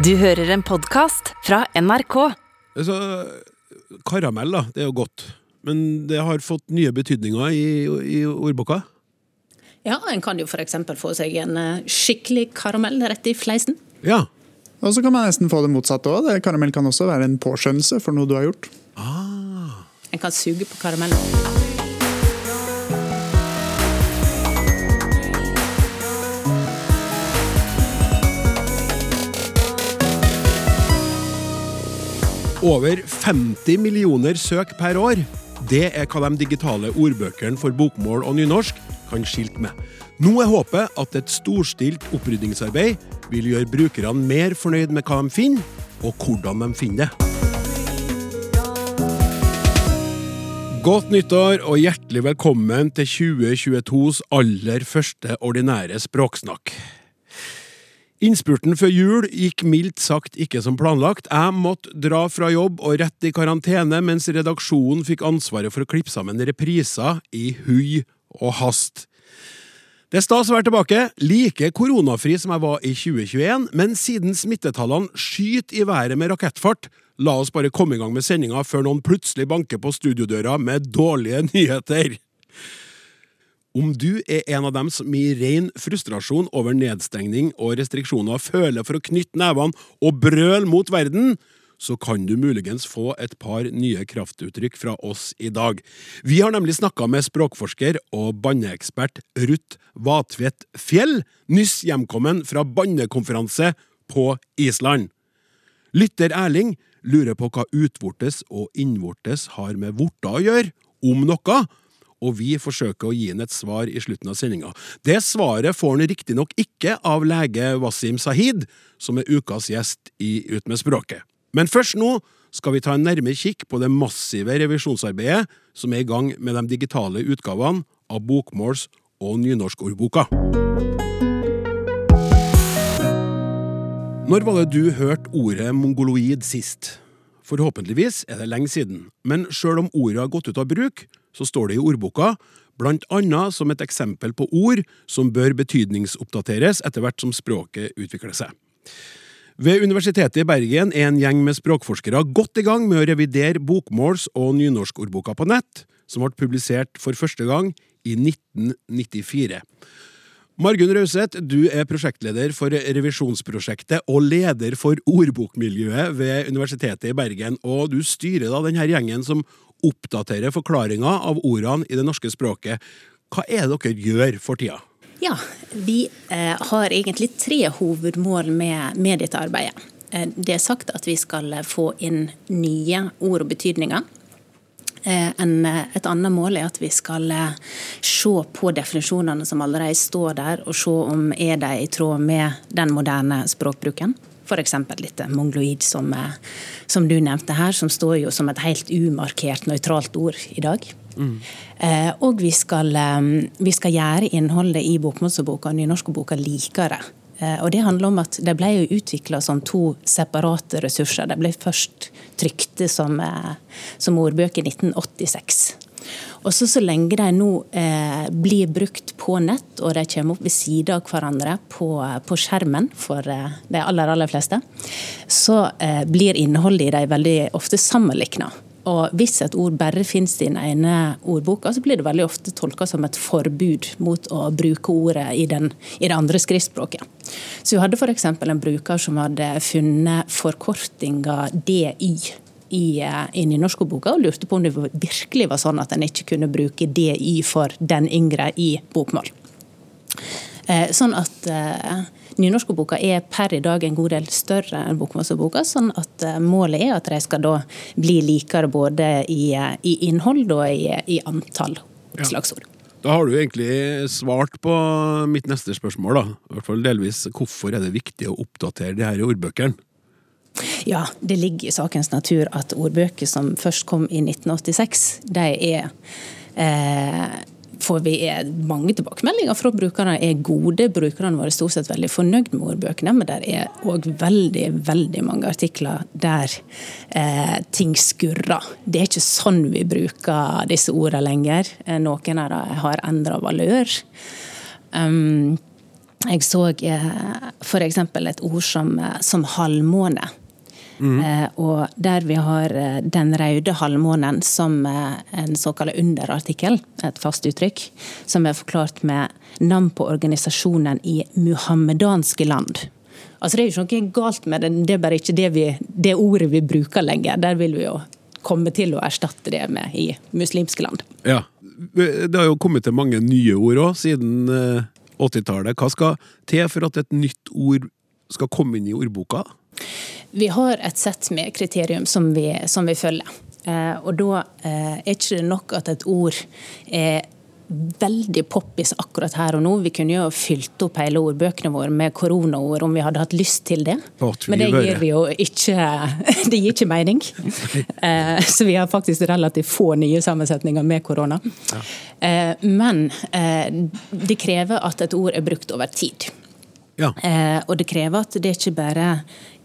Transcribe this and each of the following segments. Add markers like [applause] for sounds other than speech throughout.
Du hører en podkast fra NRK. Altså, karamell, da, det er jo godt. Men det har fått nye betydninger i, i ordboka. Ja, en kan jo f.eks. få seg en eh, skikkelig karamell rett i fleisen. Ja. Og så kan man nesten få det motsatte òg. Karamell kan også være en påskjønnelse for noe du har gjort. Ah. En kan suge på karamellen. Over 50 millioner søk per år. Det er hva de digitale ordbøkene for bokmål og nynorsk kan skilte med. Nå er håpet at et storstilt opprydningsarbeid vil gjøre brukerne mer fornøyd med hva de finner, og hvordan de finner det. Godt nyttår og hjertelig velkommen til 2022s aller første ordinære språksnakk. Innspurten før jul gikk mildt sagt ikke som planlagt. Jeg måtte dra fra jobb og rett i karantene, mens redaksjonen fikk ansvaret for å klippe sammen repriser i hui og hast. Det er stas å være tilbake, like koronafri som jeg var i 2021, men siden smittetallene skyter i været med rakettfart, la oss bare komme i gang med sendinga før noen plutselig banker på studiodøra med dårlige nyheter. Om du er en av dem som i ren frustrasjon over nedstengning og restriksjoner føler for å knytte nevene og brøle mot verden, så kan du muligens få et par nye kraftuttrykk fra oss i dag. Vi har nemlig snakka med språkforsker og banneekspert Ruth Vatvedt Fjell, nyss hjemkommen fra bannekonferanse på Island. Lytter Erling lurer på hva utvortes og innvortes har med vorter å gjøre, om noe, og vi forsøker å gi han et svar i slutten av sendinga. Det svaret får han riktignok ikke av lege Wasim Sahid, som er ukas gjest i Ut med språket. Men først nå skal vi ta en nærmere kikk på det massive revisjonsarbeidet som er i gang med de digitale utgavene av bokmåls- og nynorskordboka. Når var det du hørte ordet mongoloid sist? Forhåpentligvis er det lenge siden, men sjøl om ordet har gått ut av bruk, så står det i ordboka, blant annet som et eksempel på ord som bør betydningsoppdateres etter hvert som språket utvikler seg. Ved Universitetet i Bergen er en gjeng med språkforskere godt i gang med å revidere bokmåls- og nynorskordboka på nett, som ble publisert for første gang i 1994. Margunn Rauseth, du er prosjektleder for revisjonsprosjektet og leder for ordbokmiljøet ved Universitetet i Bergen, og du styrer da denne gjengen som oppdaterer forklaringa av ordene i det norske språket. Hva er det dere gjør for tida? Ja, vi eh, har egentlig tre hovedmål med, med dette arbeidet. Eh, det er sagt at vi skal få inn nye ord og betydninger. Eh, en, et annet mål er at vi skal se på definisjonene som allerede står der, og se om er de i tråd med den moderne språkbruken. F.eks. litt mongloid, som, eh, som, du nevnte her, som står jo som et helt umarkert nøytralt ord i dag. Mm. Eh, og vi skal, vi skal, gjøre innholdet i bokmålsboka og nynorskboka likere. Eh, og det handler om at De ble jo utvikla som to separate ressurser. De ble først trykte som, som ordbøker i 1986. Og så, så lenge de nå eh, blir brukt på nett, og de kommer opp ved siden av hverandre på, på skjermen for eh, de aller, aller fleste, så eh, blir innholdet i dem veldig ofte sammenlikna. Og hvis et ord bare finnes i den ene ordboka, så blir det veldig ofte tolka som et forbud mot å bruke ordet i, den, i det andre skriftspråket. Så vi hadde f.eks. en bruker som hadde funnet forkortinga DY i, eh, i nynorskboka og lurte på om det virkelig var sånn at en ikke kunne bruke DI for den yngre i bokmål. Eh, sånn at uh, Nynorskboka er per i dag en god del større enn bokmålsboka, sånn at målet er at de skal da bli likere både i, i innhold og i, i antall oppslagsord. Ja. Da har du egentlig svart på mitt neste spørsmål, da. I hvert fall delvis. Hvorfor er det viktig å oppdatere de her ordbøkene? Ja, det ligger i sakens natur at ordbøker som først kom i 1986, de er eh, får vi mange tilbakemeldinger fra brukerne er gode. Brukerne våre er stort sett veldig fornøyd med ordbøkene, men det er òg veldig veldig mange artikler der eh, ting skurrer. Det er ikke sånn vi bruker disse ordene lenger. Eh, noen av dem har endra valør. Um, Jeg så eh, f.eks. et ord som, eh, som halvmåne. Eh, og der vi har eh, den røde halvmånen som eh, en såkalt underartikkel, et fast uttrykk, som er forklart med navn på organisasjonen i muhammedanske land. Altså Det er jo ikke noe galt med det, det er bare ikke det, vi, det ordet vi bruker lenger. Der vil vi jo komme til å erstatte det med i muslimske land. Ja. Det har jo kommet til mange nye ord òg, siden eh, 80-tallet. Hva skal til for at et nytt ord skal komme inn i ordboka? Vi har et sett med kriterium som vi, som vi følger. Eh, og da eh, er ikke det nok at et ord er veldig poppis akkurat her og nå. Vi kunne jo fylt opp hele ordbøkene våre med koronaord om vi hadde hatt lyst til det. Men det gir vi jo ikke [laughs] Det gir ikke mening. [laughs] Eh, Så vi har faktisk relativt få nye sammensetninger med korona. Eh, Men eh, det krever at et ord er brukt over tid. Ja. Eh, og det krever at det ikke bare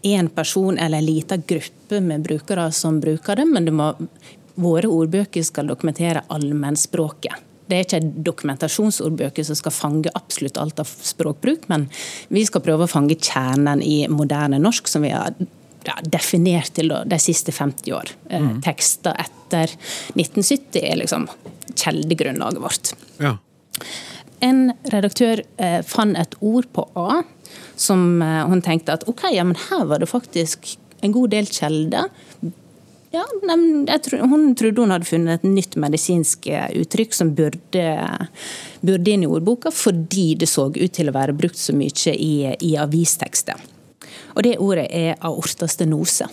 én person eller en liten gruppe med brukere som bruker det, men det må, våre ordbøker skal dokumentere allmennspråket. Det er ikke en dokumentasjonsordbøker som skal fange absolutt alt av språkbruk, men vi skal prøve å fange kjernen i moderne norsk, som vi har ja, definert til de siste 50 år. Mm. Tekster etter 1970 er liksom kjeldegrunnlaget vårt. ja. En redaktør eh, fant et ord på A som eh, hun tenkte at ok, ja, men her var det faktisk en god del kjelder. Ja, nei, tror, hun trodde hun hadde funnet et nytt medisinsk eh, uttrykk som burde, burde inn i ordboka, fordi det så ut til å være brukt så mye i, i avistekster. Og det ordet er aortastenose.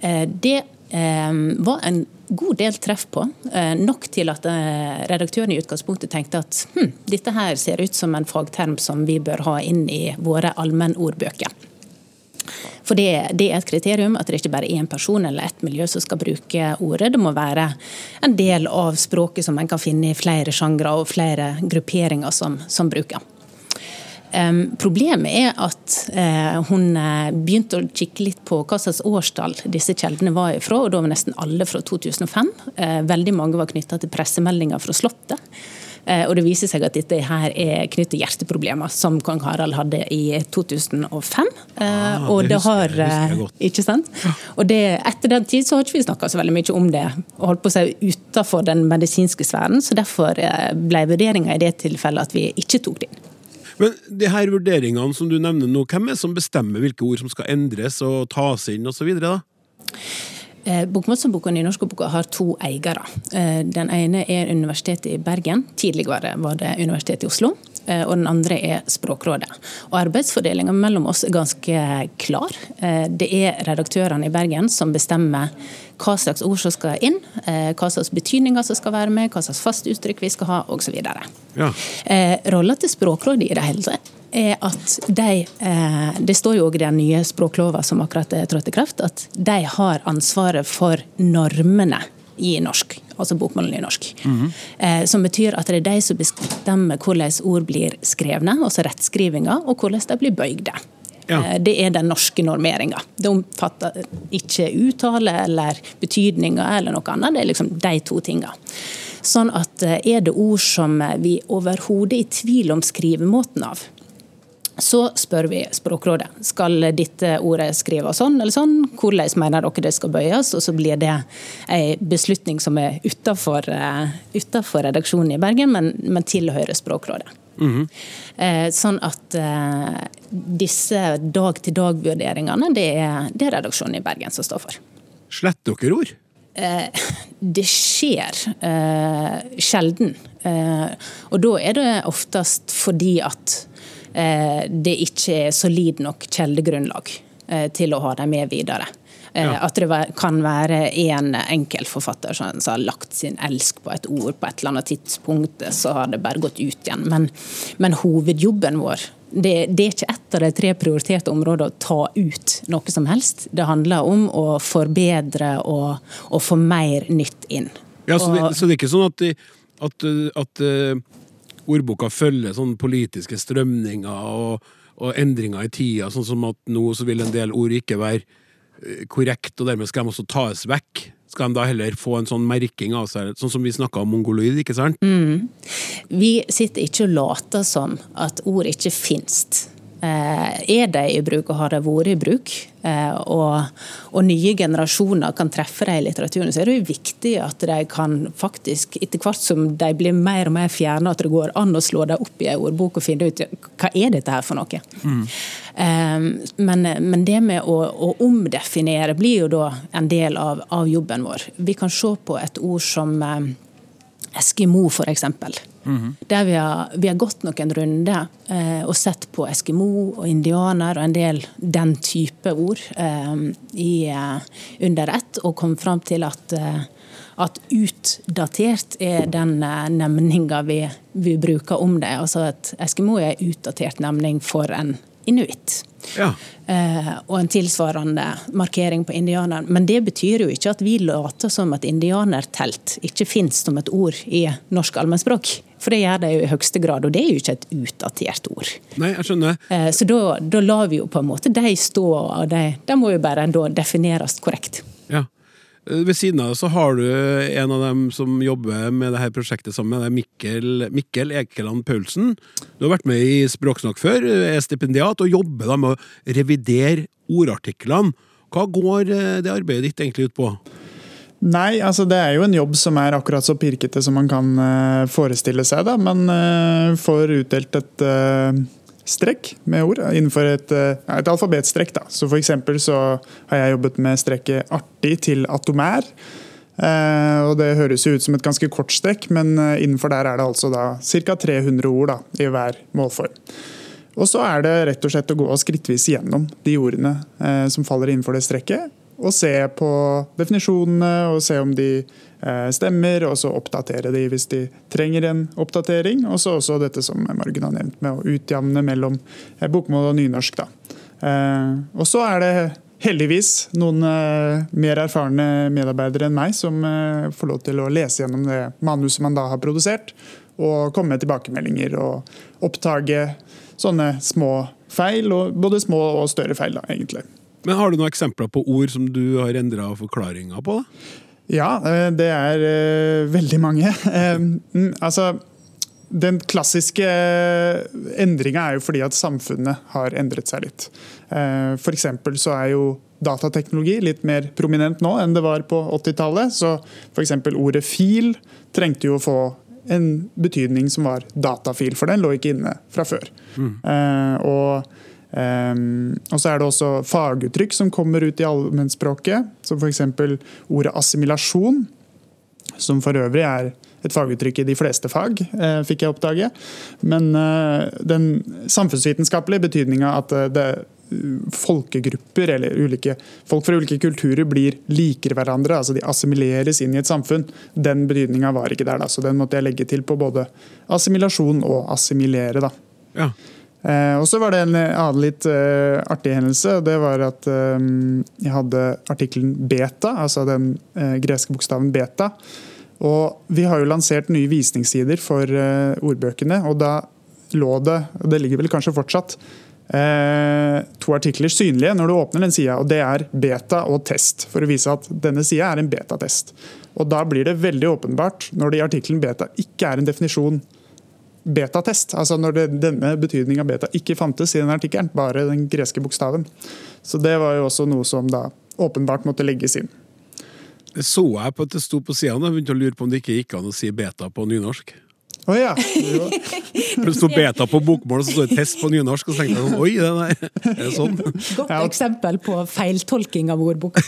Eh, Det eh, var en god del treff på. eh, Nok til at eh, redaktøren i utgangspunktet tenkte at hm, dette her ser ut som en fagterm som vi bør ha inn i våre allmennordbøker. For det, det er et kriterium at det ikke bare er én person eller ett miljø som skal bruke ordet. Det må være en del av språket som en kan finne i flere sjangre og flere grupperinger som, som bruker. Em, problemet er at eh, hun eh, begynte å kikke litt på hva slags årstall disse kjeldene var ifra, og da var nesten alle fra 2005. Eh, veldig mange var knytta til pressemeldinger fra Slottet. Og det viser seg at dette her er knyttet til hjerteproblemer, som kong Harald hadde i 2005. Eh, Ah, og det husker jeg- det jeg. Ikke sant? Og det, etter den tid så har ikke vi snakka så veldig mye om det, og holdt på å si utenfor den medisinske sfæren. Så derfor ble vurderinga i det tilfellet at vi ikke tok det inn. Men de her vurderingene som du nevner nå, hvem er det som bestemmer hvilke ord som skal endres og tas inn osv.? Bokmålsboka og nynorskboka har to eiere. Eh, Den ene er Universitetet i Bergen. Tidligere var det Universitetet i Oslo. eh, Og den andre er Språkrådet. Og Arbeidsfordelinga mellom oss er ganske klar. Eh, Det er redaktørene i Bergen som bestemmer hva slags ord som skal inn, eh, hva slags betydninger som skal være med, hva slags fast uttrykk vi skal ha, osv. Ja. Eh, Rolla til Språkrådet i det hele tatt er at de eh, Det står jo òg i den nye språklova som akkurat er trådt i kraft, at de har ansvaret for normene i norsk, altså bokmålen i norsk. eh, som betyr at det er de som bestemmer hvordan ord blir skrevne, altså rettskrivinga, og hvordan de blir bøygde. Ja. Eh, Det er den norske normeringa. Det omfatter ikke uttale eller betydninger eller noe annet. Det er liksom de to tinga. Sånn at eh, er det ord som vi overhodet er i tvil om skrivemåten av, så spør vi Språkrådet skal dette ordet skrives sånn eller sånn. Hvordan mener dere det skal bøyes? Og så blir det en beslutning som er eh, utenfor redaksjonen i Bergen, men, men tilhører Språkrådet. Eh, Sånn at eh, disse dag-til-dag-vurderingene, det, det er redaksjonen i Bergen som står for. Sletter dere ord? Det skjer eh, sjelden. Eh, og da er det oftest fordi at eh, det ikke er solid nok kjeldegrunnlag eh, til å ha dem med videre. Eh, Ja. At det kan være en enkelt forfatter som, har lagt sin elsk på et ord på et eller annet tidspunkt, så har det bare gått ut igjen. Men, men hovedjobben vår det, det er ikke ett av de tre prioriterte områdene å ta ut noe som helst. Det handler om å forbedre og, og få mer nytt inn. Ja, så, det, Og- så det er ikke sånn at, at, at uh, ordboka følger sånne politiske strømninger og, og endringer i tida, sånn som at nå så vil en del ord ikke være korrekt, og dermed skal de også tas vekk. skal de da heller få en sånn merking av seg, sånn som vi snakka om mongoloid, ikke sant? Vi sitter ikke og later som at ord ikke finnes. Eh, er de i bruk og har de vært i bruk, eh, og, og nye generasjoner kan treffe dem i litteraturen, så er det jo viktig at de kan faktisk, etter hvert som de blir mer og mer fjerne, at det går an å slå dem opp i en ordbok og finne ut hva er dette her for noe. Mm. Men, men det med å, å omdefinere blir jo da en del av, av jobben vår. Vi kan se på et ord som eh, Eskimo, f.eks. Der vi har, vi har gått noen runder eh, og sett på eskimo og indianer og en del den type ord eh, i, eh, under ett, og kom fram til at, eh, at utdatert er den eh, nemninga vi, vi bruker om det. Altså at eskimo er en utdatert nemning for en inuitt. Ja. Eh, og en tilsvarende markering på indianeren. Men det betyr jo ikke at vi later som at indianertelt ikke finnes som et ord i norsk allmennspråk. For det gjør det jo i høyeste grad, og det er jo ikke et utdatert ord. Nei, jeg skjønner. Eh, så da, da lar vi jo på en måte de stå, og de, de må jo bare da defineres korrekt. Ja. Eh, Ved siden av så har du en av dem som jobber med det her prosjektet sammen Det er Mikkel, Mikkel Ekeland Paulsen. Du har vært med i Språksnakk før, er stipendiat og jobber da med å revidere ordartiklene. Hva går eh, det arbeidet ditt egentlig ut på? Nei, altså det er jo en jobb som er akkurat så pirkete som man kan eh, forestille seg. da. Eh, får utdelt et strekk med ord innenfor et, eh, et alfabetstrekk. da. Så For eksempel så har jeg jobbet med strekket artig til atomær. Eh, og Det høres jo ut som et ganske kort strekk, men eh, innenfor der er det altså da ca. 300 ord da, i hver målform. Og så er det rett og slett å gå skrittvis gjennom de ordene eh, som faller innenfor det strekket, og se på definisjonene og se om de stemmer, og så oppdatere de hvis de trenger en oppdatering. Og så også dette som Margunn har nevnt, med å utjevne mellom eh, bokmål og nynorsk. Eh, og så er det heldigvis noen eh, mer erfarne medarbeidere enn meg som eh, får lov til å lese gjennom det manuset man da har produsert, og komme med tilbakemeldinger og oppdage sånne små feil, både små og større feil, da, egentlig. Men Har du noen eksempler på ord som du har endra forklaringa på? da? Ja, eh, det er eh, veldig mange. [laughs] Eh, mm, altså, den klassiske endringa er jo fordi at samfunnet har endret seg litt. For så er jo datateknologi litt mer prominent nå enn det var på 80-tallet. Så f.eks. ordet fil trengte jo å få en betydning som var datafil, for den lå ikke inne fra før. Mm. og Um, og så er det også faguttrykk som kommer ut i allmennspråket, som f.eks. ordet assimilasjon, som for øvrig er et faguttrykk i de fleste fag, eh, fikk jeg oppdage. Men eh, den samfunnsvitenskapelige betydninga at eh, det, folkegrupper eller ulike, folk fra ulike kulturer blir likere hverandre, altså de assimileres inn i et samfunn, den betydninga var ikke der. da, Så den måtte jeg legge til på både assimilasjon og assimilere. da. Ja. Eh, og så var det en annen litt eh, artig hendelse. Det var at eh, jeg hadde artikkelen beta, altså den eh, greske bokstaven beta. Og vi har jo lansert nye visningssider for eh, ordbøkene, og da lå det, og det ligger vel kanskje fortsatt, eh, to artikler synlige når du åpner den sida, og det er beta og test, for å vise at denne sida er en betatest. Og da blir det veldig åpenbart når det i artikkelen beta ikke er en definisjon betatest. Altså når det, denne betydningen av beta ikke fantes i den artikkelen, bare den greske bokstaven. Så det var jo også noe som da åpenbart måtte legges inn. Det så jeg på at det sto på sida, og jeg begynte å lure på om det ikke gikk an å si beta på nynorsk. Å ja. For Det sto beta på bokmål, og så sto det test på nynorsk, og så tenkte jeg sånn, oi, det der, er det sånn? Godt Ja. eksempel på feiltolking av ordboka.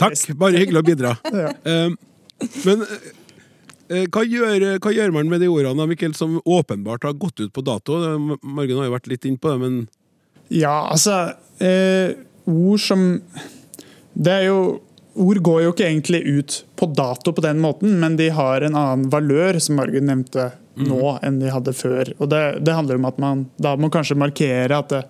Takk, bare hyggelig å bidra. Ja. Eh, Men hva gjør, hva gjør man med de ordene Mikkel, som åpenbart har gått ut på dato? Det- Margunn har jo vært litt inne på det, men Ja, altså eh, Ord som Det er jo Ord går jo ikke egentlig ut på dato på den måten, men de har en annen valør, som Margunn nevnte nå, enn de hadde før. Og det, det handler om at man da må kanskje markere at det,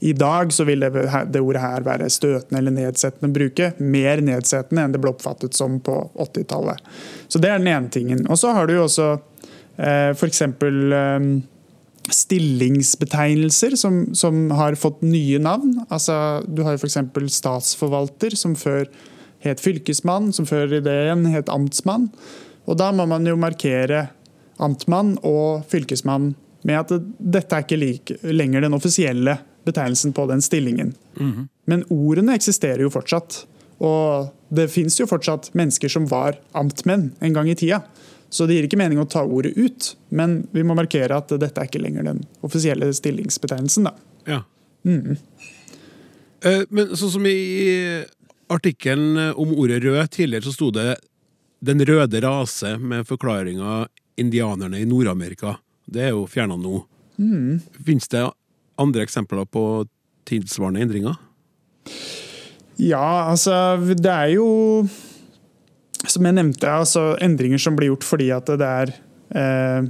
i dag så vil det, det ordet her være støtende eller nedsettende å bruke. Mer nedsettende enn det ble oppfattet som på 80-tallet. Så det er den ene tingen. Og så har du jo også eh, f.eks. Eh, stillingsbetegnelser som, som har fått nye navn. Altså, du har jo f.eks. statsforvalter, som før het fylkesmann, som før i det igjen het amtsmann. Og da må man jo markere amtmann og fylkesmann med at dette er ikke like, lenger den offisielle betegnelsen på den stillingen. Men ordene eksisterer jo fortsatt. Og det fins jo fortsatt mennesker som var amtmenn en gang i tida. Så det gir ikke mening å ta ordet ut, men vi må markere at dette er ikke lenger den offisielle stillingsbetegnelsen. da. Ja. Eh, Men sånn som i artikkelen om ordet rød tidligere, så sto det 'den røde rase' med forklaringa 'indianerne i Nord-Amerika'. Det er jo fjerna nå. Mm. Fins det andre eksempler på tilsvarende endringer? Ja, altså det er jo Som jeg nevnte, altså endringer som blir gjort fordi at det er eh,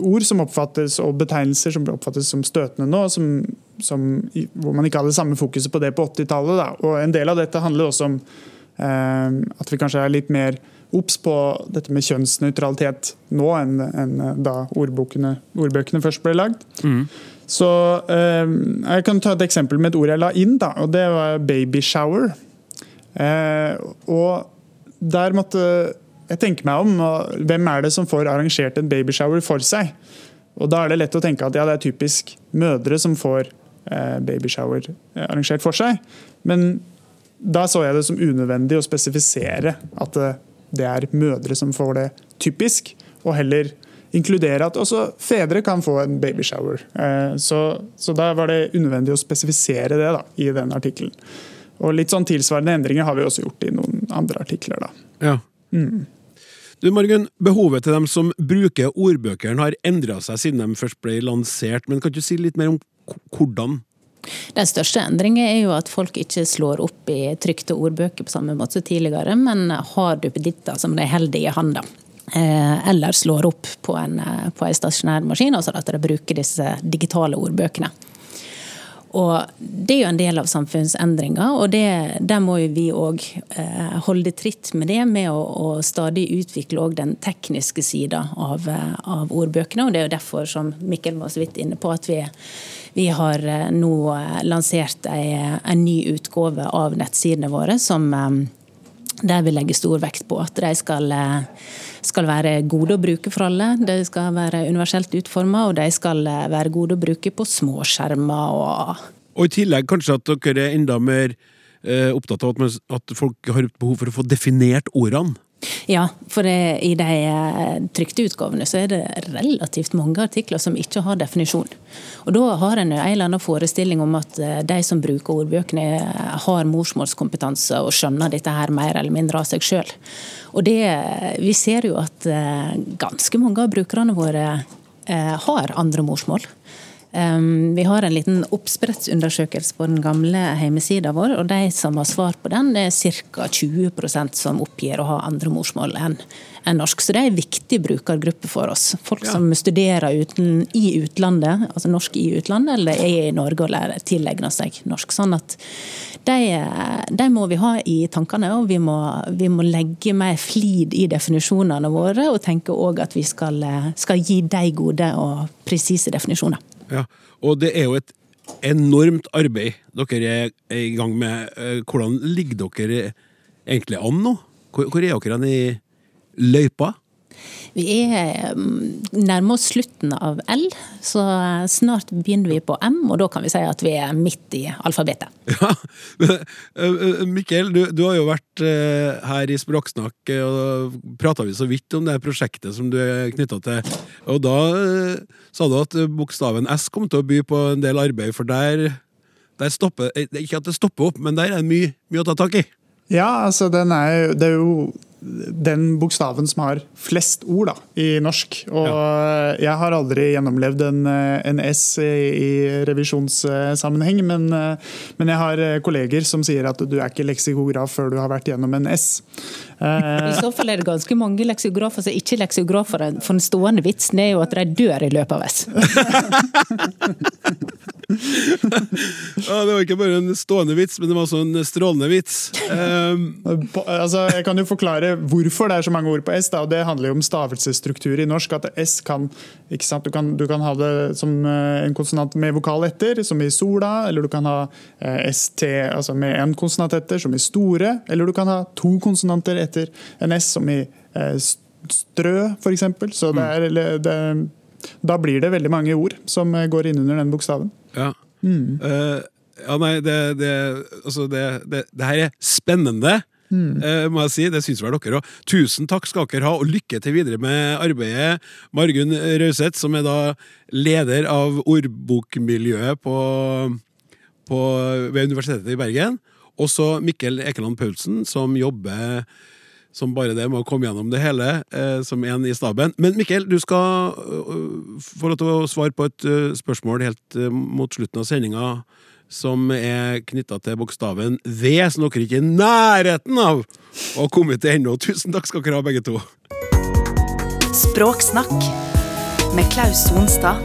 ord som oppfattes og betegnelser som oppfattes som støtende nå, som, som, hvor man ikke hadde samme fokuset på det på 80-tallet. Og En del av dette handler også om eh, at vi kanskje er litt mer obs på dette med kjønnsnøytralitet nå enn, enn da ordbøkene, først ble lagd. Så eh, Jeg kan ta et eksempel med et ord jeg la inn, da, og det var baby shower. Eh, og der måtte jeg tenke meg om hvem er det som får arrangert en babyshower for seg. Og Da er det lett å tenke at ja, det er typisk mødre som får eh, babyshower eh, arrangert for seg. Men da så jeg det som unødvendig å spesifisere at det er mødre som får det typisk, og heller inkludere at også fedre kan få en babyshower. Eh, Så, så da var det unødvendig å spesifisere det da, i den artikkelen. Og litt sånn tilsvarende endringer har vi også gjort i noen andre artikler. da. Ja. Du, Margunn, behovet til dem som bruker ordbøkene har endra seg siden de først ble lansert, men kan du si litt mer om hvordan? Den største endringen er jo at folk ikke slår opp i trykte ordbøker på samme måte som tidligere, men har duppeditter som de holder i handa. Eh, Eller slår opp på en, eh, på en stasjonær maskin, altså at de bruker disse digitale ordbøkene. Og Det er jo en del av samfunnsendringa, og det, der må jo vi òg eh, holde tritt med det, med å, å stadig utvikle den tekniske sida av, av ordbøkene. og Det er jo derfor, som Mikkel var så vidt inne på, at vi, vi har nå lansert ei- en ny utgave av nettsidene våre som der vi legger stor vekt på at de skal, eh, skal være gode å bruke for alle. De skal være universelt utforma, og de skal eh, være gode å bruke på småskjermer og Og i tillegg kanskje at dere er enda mer eh, opptatt av at, at folk har behov for å få definert ordene. Ja, for det, i de eh, trykte utgavene så er det relativt mange artikler som ikke har definisjon. Og da har en en eller annen forestilling om at eh, de som bruker ordbøkene eh, har morsmålskompetanse og skjønner dette her mer eller mindre av seg sjøl. Og det, vi ser jo at ganske mange av brukerne våre har andre morsmål. Vi har en liten oppsprettsundersøkelse på den gamle hjemmesida vår, og de som har svar på den, det er ca. 20% som oppgir å ha andre morsmål enn norsk. Så det er en viktig brukergruppe for oss. Folk Ja. som studerer uten, i utlandet, altså norsk i utlandet, eller er i Norge og lærer tilegner seg norsk. Sånn at de, de må vi ha i tankene, og vi må, vi må legge mer flid i definisjonene våre, og tenke òg at vi skal, skal gi de gode og presise definisjoner. Ja. Og det er jo et enormt arbeid dere er i gang med. Eh, Hvordan ligger dere egentlig an nå? Hvor, er dere i løypa? Vi er mm, nærmer oss slutten av L, så snart begynner vi på M, og da kan vi si at vi er midt i alfabetet. [laughs] Ja, eh, eh, Mikkel, du, du har jo vært eh, her i Språksnakk, og og prata vi så vidt om det prosjektet som du er knytta til. Og da eh, sa du at bokstaven S kom til å by på en del arbeid, for der, der stopper eh, Ikke at det stopper opp, men der er det mye, mye å ta tak i. Ja, altså den er, det er jo den bokstaven som har flest ord da, i norsk. Og jeg har aldri gjennomlevd en, eh, en S i, i revisjonssammenheng, men, eh, men jeg har eh, kolleger som sier at du er ikke leksikograf før du har vært gjennom en S. I så fall er det ganske mange leksikografer som ikke er leksikografer, For den stående vitsen er jo at de dør i løpet av S. [laughs] Ja, det var ikke bare en stående vits, men det var også en strålende vits. Um, altså, jeg kan jo forklare hvorfor det er så mange ord på S. Da, og Det handler jo om stavelsesstruktur i norsk. at S kan? Du, kan, du kan ha det som eh, en konsonant med vokal etter, som i sola. Eller du kan ha eh, ST altså med en konsonant etter, som i store. Eller du kan ha to konsonanter etter en S, som i eh, strø, f.eks. Så det er, det det, da blir det veldig mange ord som eh, går inn under den bokstaven. ja. Eh, ja, nei, det, det, altså det, det, det her er spennende, eh, må jeg si. Det syns vel dere òg. Tusen takk skal dere ha, og lykke til videre med arbeidet. Margunn Rauseth, som er da leder av ordbokmiljøet på, på, ved Universitetet i Bergen. Og så Mikkel Ekeland Paulsen, som jobber som bare det med å komme gjennom det hele, eh, som en i staben. Men Mikkel, du skal uh, få lov til å svare på et uh, spørsmål helt uh, mot slutten av sendinga, som er knytta til bokstaven V, som dere ikke er i nærheten av å ha kommet til ennå. Tusen takk skal dere ha, begge to. Språksnakk med Klaus Sonstad.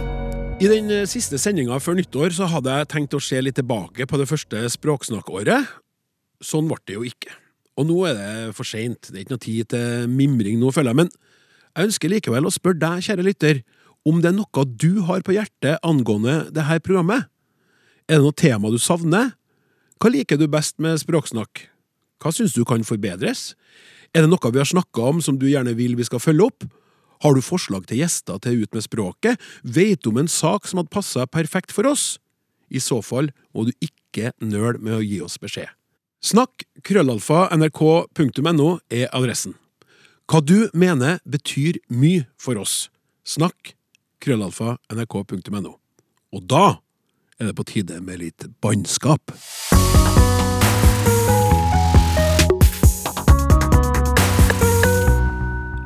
I den siste sendinga før nyttår så hadde jeg tenkt å se litt tilbake på det første språksnakkåret. Sånn ble det jo ikke. Og nå er det for seint. Det er ikke noe tid til mimring nå, føler jeg. Men jeg ønsker likevel å spørre deg, kjære lytter, om det er noe du har på hjertet angående det her programmet. Er det noe tema du savner? Hva liker du best med språksnakk? Hva syns du kan forbedres? Er det noe vi har snakka om som du gjerne vil vi skal følge opp? Har du forslag til gjester til Ut med språket? Vet du om en sak som hadde passa perfekt for oss? I så fall må du ikke nøle med å gi oss beskjed. Snakk krøllalfa nrk.no er adressen. Hva du mener betyr mye for oss. Snakk krøllalfa nrk.no. Og da er det på tide med litt bannskap.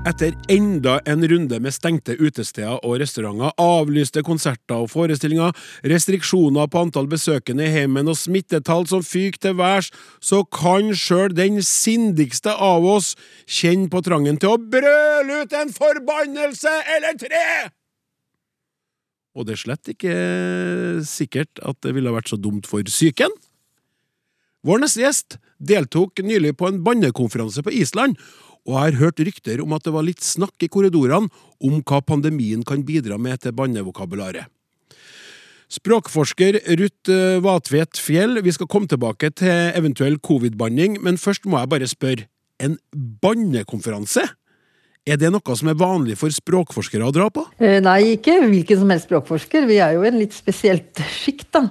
Etter enda en runde med stengte utesteder og restauranter, avlyste konserter og forestillinger, restriksjoner på antall besøkende i heimen og smittetall som fyker til værs, så kan sjøl den sindigste av oss kjenne på trangen til å brøle ut en forbannelse eller tre! Og det er slett ikke sikkert at det ville vært så dumt for psyken. Vår neste gjest deltok nylig på en bannekonferanse på Island, og jeg har hørt rykter om at det var litt snakk i korridorene om hva pandemien kan bidra med til bannevokabularet. Språkforsker Ruth eh, Vatvedt Fjell, vi skal komme tilbake til eventuell covid-banning, men først må jeg bare spørre, en bannekonferanse? Er det noe som er vanlig for språkforskere å dra på? Eh, Nei, ikke hvilken som helst språkforsker. Vi er jo en litt spesielt sjikt, da.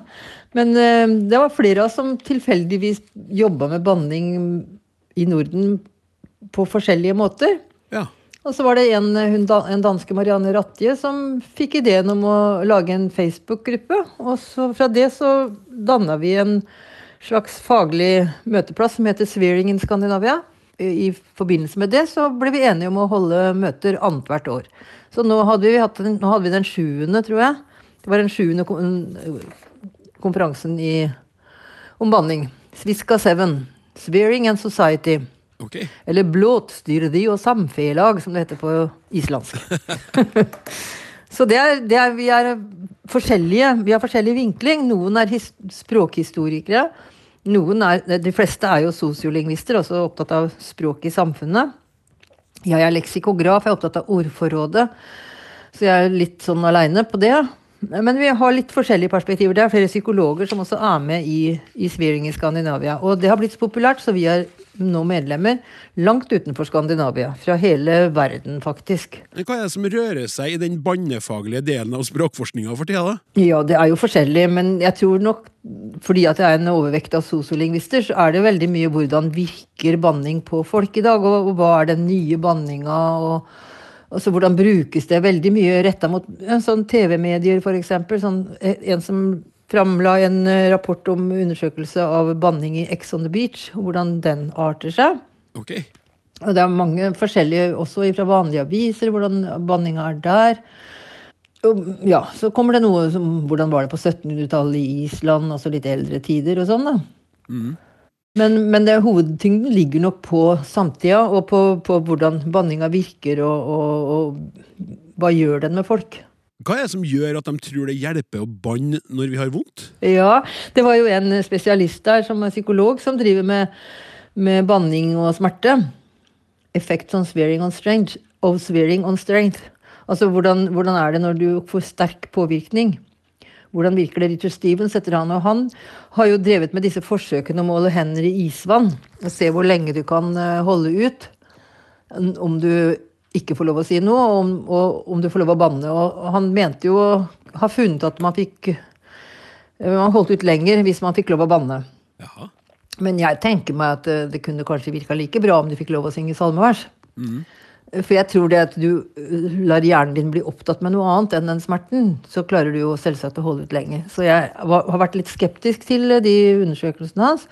Men eh, det var flere av oss som tilfeldigvis jobba med banning i Norden på forskjellige måter. Ja. Og så var det en, hun, en danske Marianne Ratje som fikk ideen om å lage en Facebook-gruppe. Og så fra det så danna vi en slags faglig møteplass som heter Swearing in Scandinavia. I forbindelse med det så ble vi enige om å holde møter annethvert år. Så nå hadde vi, hatt nå hadde vi den sjuende, tror jeg. Det var den sjuende konferansen i, om banning. Sviska Seven. Spearing and Society. Okay. Eller blåtstyrdi og samfelag, som det heter på islandsk. [laughs] Så det er, det er, vi er forskjellige. Vi har forskjellig vinkling. Noen er his, språkhistorikere. Noen er, de fleste er jo sosiolingvister, også opptatt av språk i samfunnet. Jeg er leksikograf, jeg er opptatt av ordforrådet. Så jeg er litt sånn aleine på det. Men vi har litt forskjellige perspektiver. Det er flere psykologer som også er med i, i Svearing i Skandinavia. Og det har blitt så populært, så vi er nå medlemmer langt utenfor Skandinavia. Fra hele verden, faktisk. Men Hva er det som rører seg i den bannefaglige delen av språkforskninga for tida, da? Ja, det er jo forskjellig, men jeg tror nok fordi at jeg er en overvekt av sosiolingvister, så er det veldig mye hvordan virker banning på folk i dag, og, og hva er den nye banninga, og, og så hvordan brukes det veldig mye retta mot sånn TV-medier, f.eks. Sånn, en som framla en eh, rapport om undersøkelse av banning i Ex on the Beach, og hvordan den arter seg. Ok. Og det er mange forskjellige også fra vanlige aviser, hvordan banninga er der. Og, ja, så kommer det noe som hvordan var det på 1700-tallet i Island, altså litt eldre tider og sånn, da. Men, men det, hovedtyngden ligger nok på samtida, og på, på hvordan banninga virker, og, og, og hva gjør den med folk. Hva er det som gjør at de tror det hjelper å banne når vi har vondt? Ja, det var jo en spesialist der som er psykolog som driver med, med banning og smerte. Effects on swearing on strength. Of swearing on strength. Altså hvordan, hvordan er det når du får sterk påvirkning? Hvordan virker det? Richard Stevens heter han, og han har jo drevet med disse forsøkene om å måle hender i isvann. Og se hvor lenge du kan eh, holde ut. Om du ikke får lov å si noe, og om, og om du får lov å banne. Og han mente jo å ha funnet at man fikk eh, Man holdt ut lenger hvis man fikk lov å banne. Jaha. Men jeg tenker meg at eh, det kunne kanskje virka like bra om du fikk lov å synge salmevers. For jeg tror det at du uh, lar hjernen din bli opptatt med noe annet enn den smerten, så klarer du jo selvsagt å holde ut lenge. Så jeg har vært litt skeptisk til uh, de undersøkelsene hans.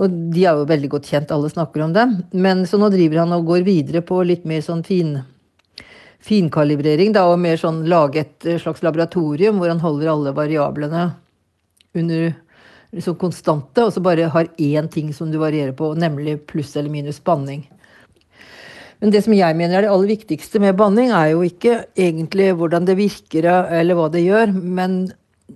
Og de er jo veldig godt kjent, alle snakker om dem. Men så nå driver han og går videre på litt mer sånn fin finkalibrering, da, og mer sånn lage et uh, slags laboratorium hvor han holder alle variablene under liksom konstante, og så bare har én ting som du varierer på, nemlig pluss eller minus banning. Men det som jeg mener er det aller viktigste med banning, er jo ikke egentlig hvordan det virker eller hva det gjør, men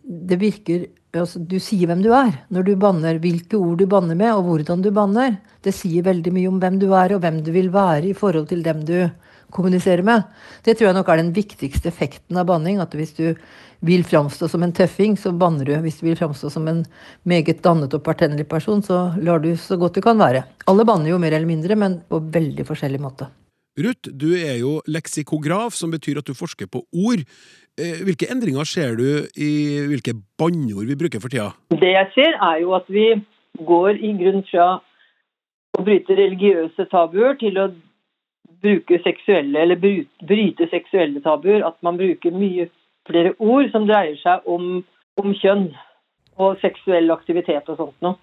det virker altså, Du sier hvem du er når du banner, hvilke ord du banner med, og hvordan du banner. Det sier veldig mye om hvem du er, og hvem du vil være i forhold til dem du kommuniserer med. Det tror jeg nok er den viktigste effekten av banning. At hvis du vil framstå som en tøffing, så banner du. Hvis du vil framstå som en meget dannet og partenlig person, så lar du så godt du kan være. Alle banner jo mer eller mindre, men på veldig forskjellig måte. Ruth, du er jo leksikograf, som betyr at du forsker på ord. Eh, Hvilke endringer ser du i hvilke banneord vi bruker for tida? Det jeg ser, er jo at vi går i grunn fra å bryte religiøse tabuer til å bruke seksuelle, eller bry- bryte seksuelle tabuer. At man bruker mye flere ord som dreier seg om, om kjønn og seksuell aktivitet og sånt noe.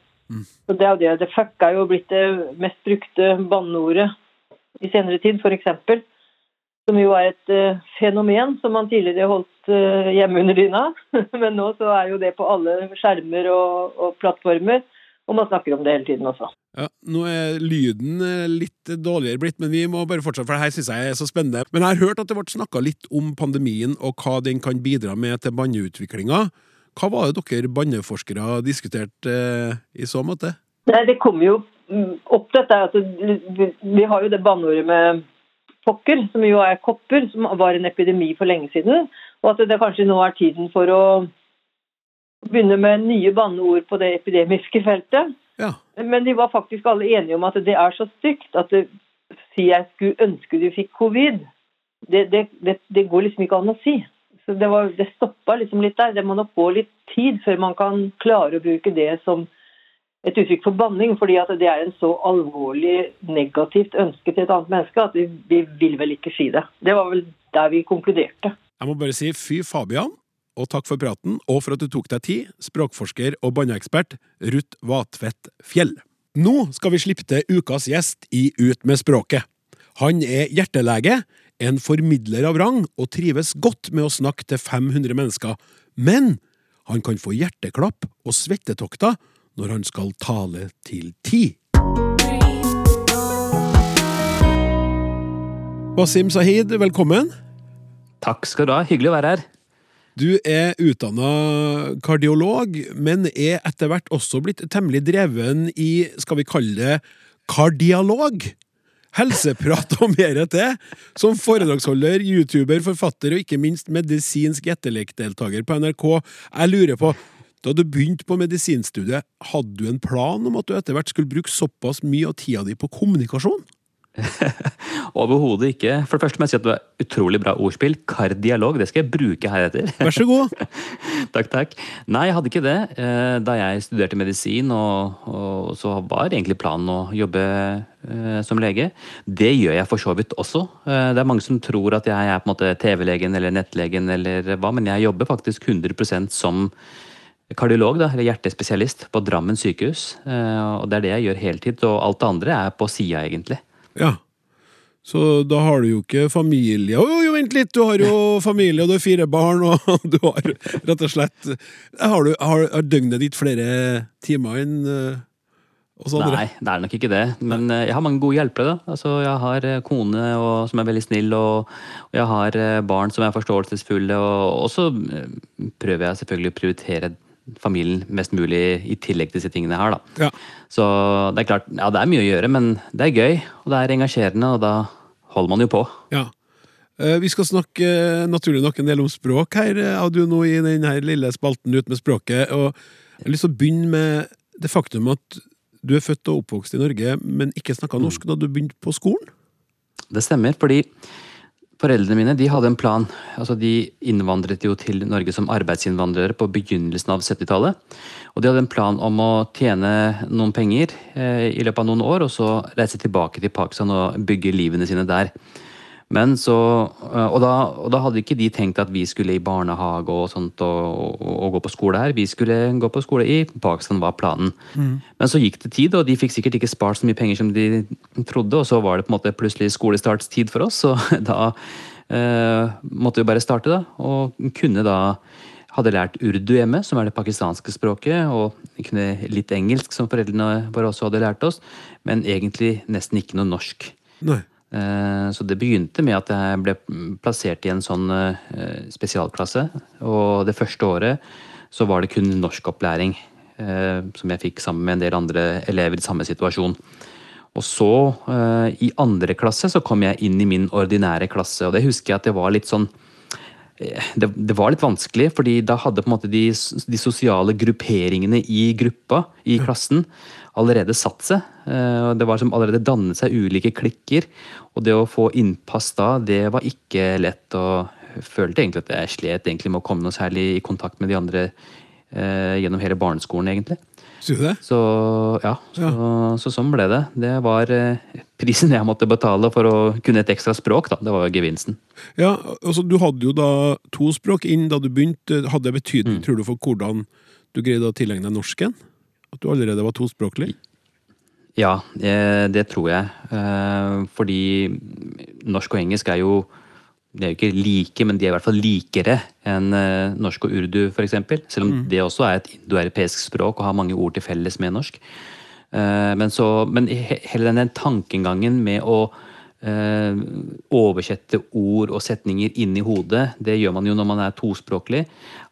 Så det er jo det. The fuck er jo blitt det mest brukte banneordet i senere tid, f.eks. Som jo er et uh, fenomen som man tidligere holdt uh, hjemme under dyna. [laughs] Men nå så er jo det på alle skjermer og, og plattformer, og man snakker om det hele tiden også. Ja, nå er lyden eh, litt dårligere blitt, men vi må bare fortsette, for det her synes jeg er så spennende. Men jeg har hørt at det ble snakka litt om pandemien og hva den kan bidra med til banneutviklinga. Hva var det dere banneforskere diskuterte eh, i så måte? Nei, Det kommer jo opp dette vi, vi har jo det banneordet med pokker, som jo er kopper, som var en epidemi for lenge siden. Og at det kanskje nå er tiden for å begynne med nye banneord på det epidemiske feltet. Ja. Men de var faktisk alle enige om at det er så stygt at det, si jeg skulle ønske du fikk covid, det, det, det, går liksom ikke an å si. Så det, var, det stoppa liksom litt der. Det må nok gå litt tid før man kan klare å bruke det som et uttrykk for banning, fordi at det er en så alvorlig negativt ønske til et annet menneske at vi, vi vil vel ikke si det. Det var vel der vi konkluderte. Jeg må bare si fy Fabian, og takk for praten, og for at du tok deg tid, språkforsker og banneekspert Ruth Vatvedt Fjell. Nå skal vi slippe til ukas gjest i Ut med språket. Han er hjertelege, en formidler av rang, og trives godt med å snakke til 500 mennesker, men han kan få hjerteklapp og svettetokter når han skal tale til ti. Wasim Sahid, velkommen. Takk skal du ha. Hyggelig å være her. Du er utdanna kardiolog, men er etter hvert også blitt temmelig dreven i, skal vi kalle det, kardialog? Helseprat og mer til. Som foredragsholder, youtuber, forfatter og ikke minst medisinsk etterlekdeltaker på NRK. Jeg lurer på, da du begynte på medisinstudiet, hadde du en plan om at du etter hvert skulle bruke såpass mye av tida di på kommunikasjon? [laughs] Overhodet ikke. For det første må jeg si at du er utrolig bra ordspill. Kardialog, det skal jeg bruke heretter. Vær så god. [laughs] takk, takk. Nei, jeg hadde ikke det. Eh, Da jeg studerte medisin, og, og så var egentlig planen å jobbe eh, som lege. Det gjør jeg for så vidt også. Eh, Det er mange som tror at jeg er på en måte TV-legen eller nettlegen eller hva, men jeg jobber faktisk 100% som kardiolog, da, eller hjertespesialist, på Drammen sykehus. Eh, Og det er det jeg gjør heltid, og alt det andre er på sida, egentlig. Ja. Så da har du jo ikke familie Jo, jo, vent litt! Du har jo familie, og du har fire barn, og [laughs] du har rett og slett Har, du, har, har døgnet ditt flere timer enn oss andre. Nei, det er nok ikke det. Men eh, jeg har mange gode hjelpere. da. Altså, jeg har eh, kone og, som er veldig snill, og, og jeg har eh, barn som er forståelsesfulle. Og, og så eh, prøver jeg selvfølgelig å prioritere familien mest mulig i tillegg til disse tingene her. da. Ja. Så det er klart, ja det er mye å gjøre, men det er gøy, og det er engasjerende, og da holder man jo på. Ja. Eh, Vi skal snakke eh, naturlig nok en del om språk her, eh, av du nå i denne lille spalten ut med språket. Og jeg har lyst til å begynne med det faktum at du er født og oppvokst i Norge, men ikke snakka norsk da du begynte på skolen? Det stemmer, fordi foreldrene mine de hadde en plan. Altså De innvandret jo til Norge som arbeidsinnvandrere på begynnelsen av 70-tallet. Og de hadde en plan om å tjene noen penger eh, i løpet av noen år, og så reise tilbake til Pakistan og bygge livene sine der. Men så, eh, og, da, og da hadde ikke de tenkt at vi skulle i barnehage og sånt og, og, og gå på skole her. Vi skulle gå på skole i Pakistan, var planen. Men så gikk det tid, og de fikk sikkert ikke spart så mye penger som de trodde, og så var det på en måte plutselig skolestartstid for oss, [laughs] så da eh, måtte vi bare starte, da. Og kunne da hadde lært urdu hjemme, som er det pakistanske språket, og kunne litt engelsk, som foreldrene våre også hadde lært oss, men egentlig nesten ikke noe norsk. Nei. Eh, Så det begynte med at jeg ble plassert i en sånn eh, spesialklasse. Og det første året så var det kun norskopplæring eh, som jeg fikk sammen med en del andre elever i samme situasjon. Og så, i andre klasse, så kom jeg inn i min ordinære klasse. Og det husker jeg at det var litt sånn det, det var litt vanskelig, fordi da hadde på en måte de, de sosiale grupperingene i gruppa, i klassen, allerede satt seg. Det var som allerede dannet seg ulike klikker. Og det å få innpass da, det var ikke lett. Og jeg følte egentlig at jeg slet egentlig med å komme noe særlig i kontakt med de andre eh, gjennom hele barneskolen, egentlig. Du det? Så ja, så, så sånn ble det. Det var eh, prisen jeg måtte betale for å kunne et ekstra språk, da. Det var jo gevinsten. Ja, altså Du hadde jo da to språk inn da du begynte. Hadde det betydning, tror du, for hvordan du greide å tilegne deg norsken? At du allerede var tospråklig? Ja, det tror jeg. Eh, Fordi norsk og engelsk er jo de er jo ikke like, men de er i hvert fall likere enn eh, norsk og urdu, f.eks. Selv om det også er et indoeuropeisk språk og har mange ord til felles med norsk. Eh, Men, så, men hele den tankegangen med å oversette ord og setninger inn i hodet, det gjør man jo når man er tospråklig.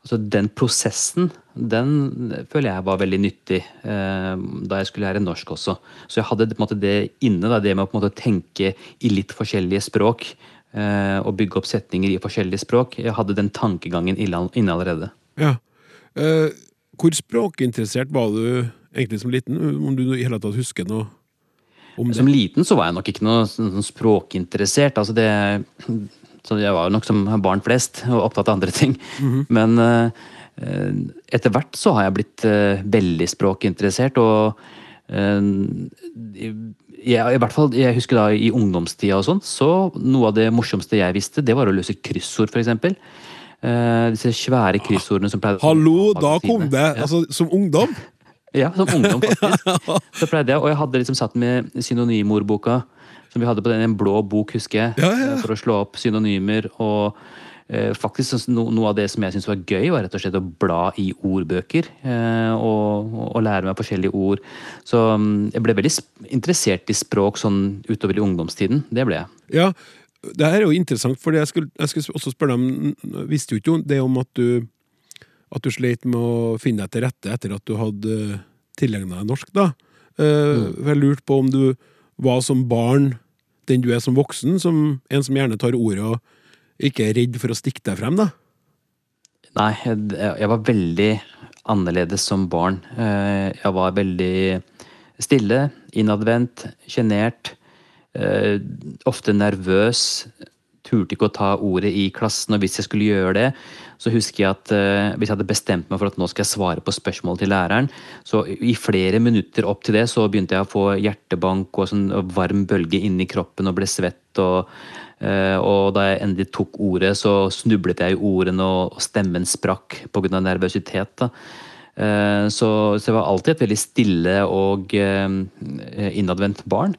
Altså Den prosessen den føler jeg var veldig nyttig eh, da jeg skulle lære norsk også. Så jeg hadde måte det inne, da, det med å måte tenke i litt forskjellige språk. Eh, og bygge opp setninger i forskjellige språk. Jeg hadde den tankegangen inne allerede. Ja. Eh, hvor språkinteressert var du egentlig som liten? Om du i hele tatt husker noe om det? Som liten så var jeg nok ikke noe sånn språkinteressert. altså det så Jeg var nok som barn flest, og opptatt av andre ting. Men eh, eh, etter hvert så har jeg blitt eh, veldig språkinteressert, og eh, jeg, i hvert fall, jeg husker da i ungdomstida og sånn, så noe av det morsomste jeg visste, det var å løse kryssord, eksempel. Eh, disse svære kryssordene som pleide Hallo, da kom det! Ja. Altså, som ungdom? [laughs] Ja, som ungdom, [laughs] faktisk. Så pleide jeg, Og jeg hadde liksom satt med synonymordboka, som vi hadde på den en blå bok, husker jeg, Ja, ja, for å slå opp synonymer. Og eh, faktisk no, noe av det som jeg syntes var gøy, var rett og slett å bla i ordbøker. Eh, og, og lære meg forskjellige ord. Så mm, jeg ble veldig interessert i språk sånn utover i ungdomstiden. Det ble jeg. Ja, det her er jo interessant, for jeg skulle, jeg skulle også spørre deg om Visste jo ikke det om at du at du slet med å finne deg til rette etter at du hadde tilegna deg norsk, da. Eh, Jeg lurte på om du var som barn den du er som voksen, som en som gjerne tar ordet og ikke redd for å stikke deg frem, da. Nei, jeg, jeg var veldig annerledes som barn. Eh, Jeg var veldig stille, innadvendt, sjenert. eh, Ofte nervøs. Turte ikke å ta ordet i klassen, og hvis jeg skulle gjøre det, så husker jeg at eh, hvis jeg hadde bestemt meg for at nå skal jeg svare på spørsmål til læreren, så i flere minutter opp til det så begynte jeg å få hjertebank og sånn varm bølge inni kroppen og ble svett. og og da jeg endelig tok ordet, så snublet jeg i ordene, og stemmen sprakk pga. nervøsitet. Da. Eh, Så, så jeg var alltid et veldig stille og eh, innadvendt barn.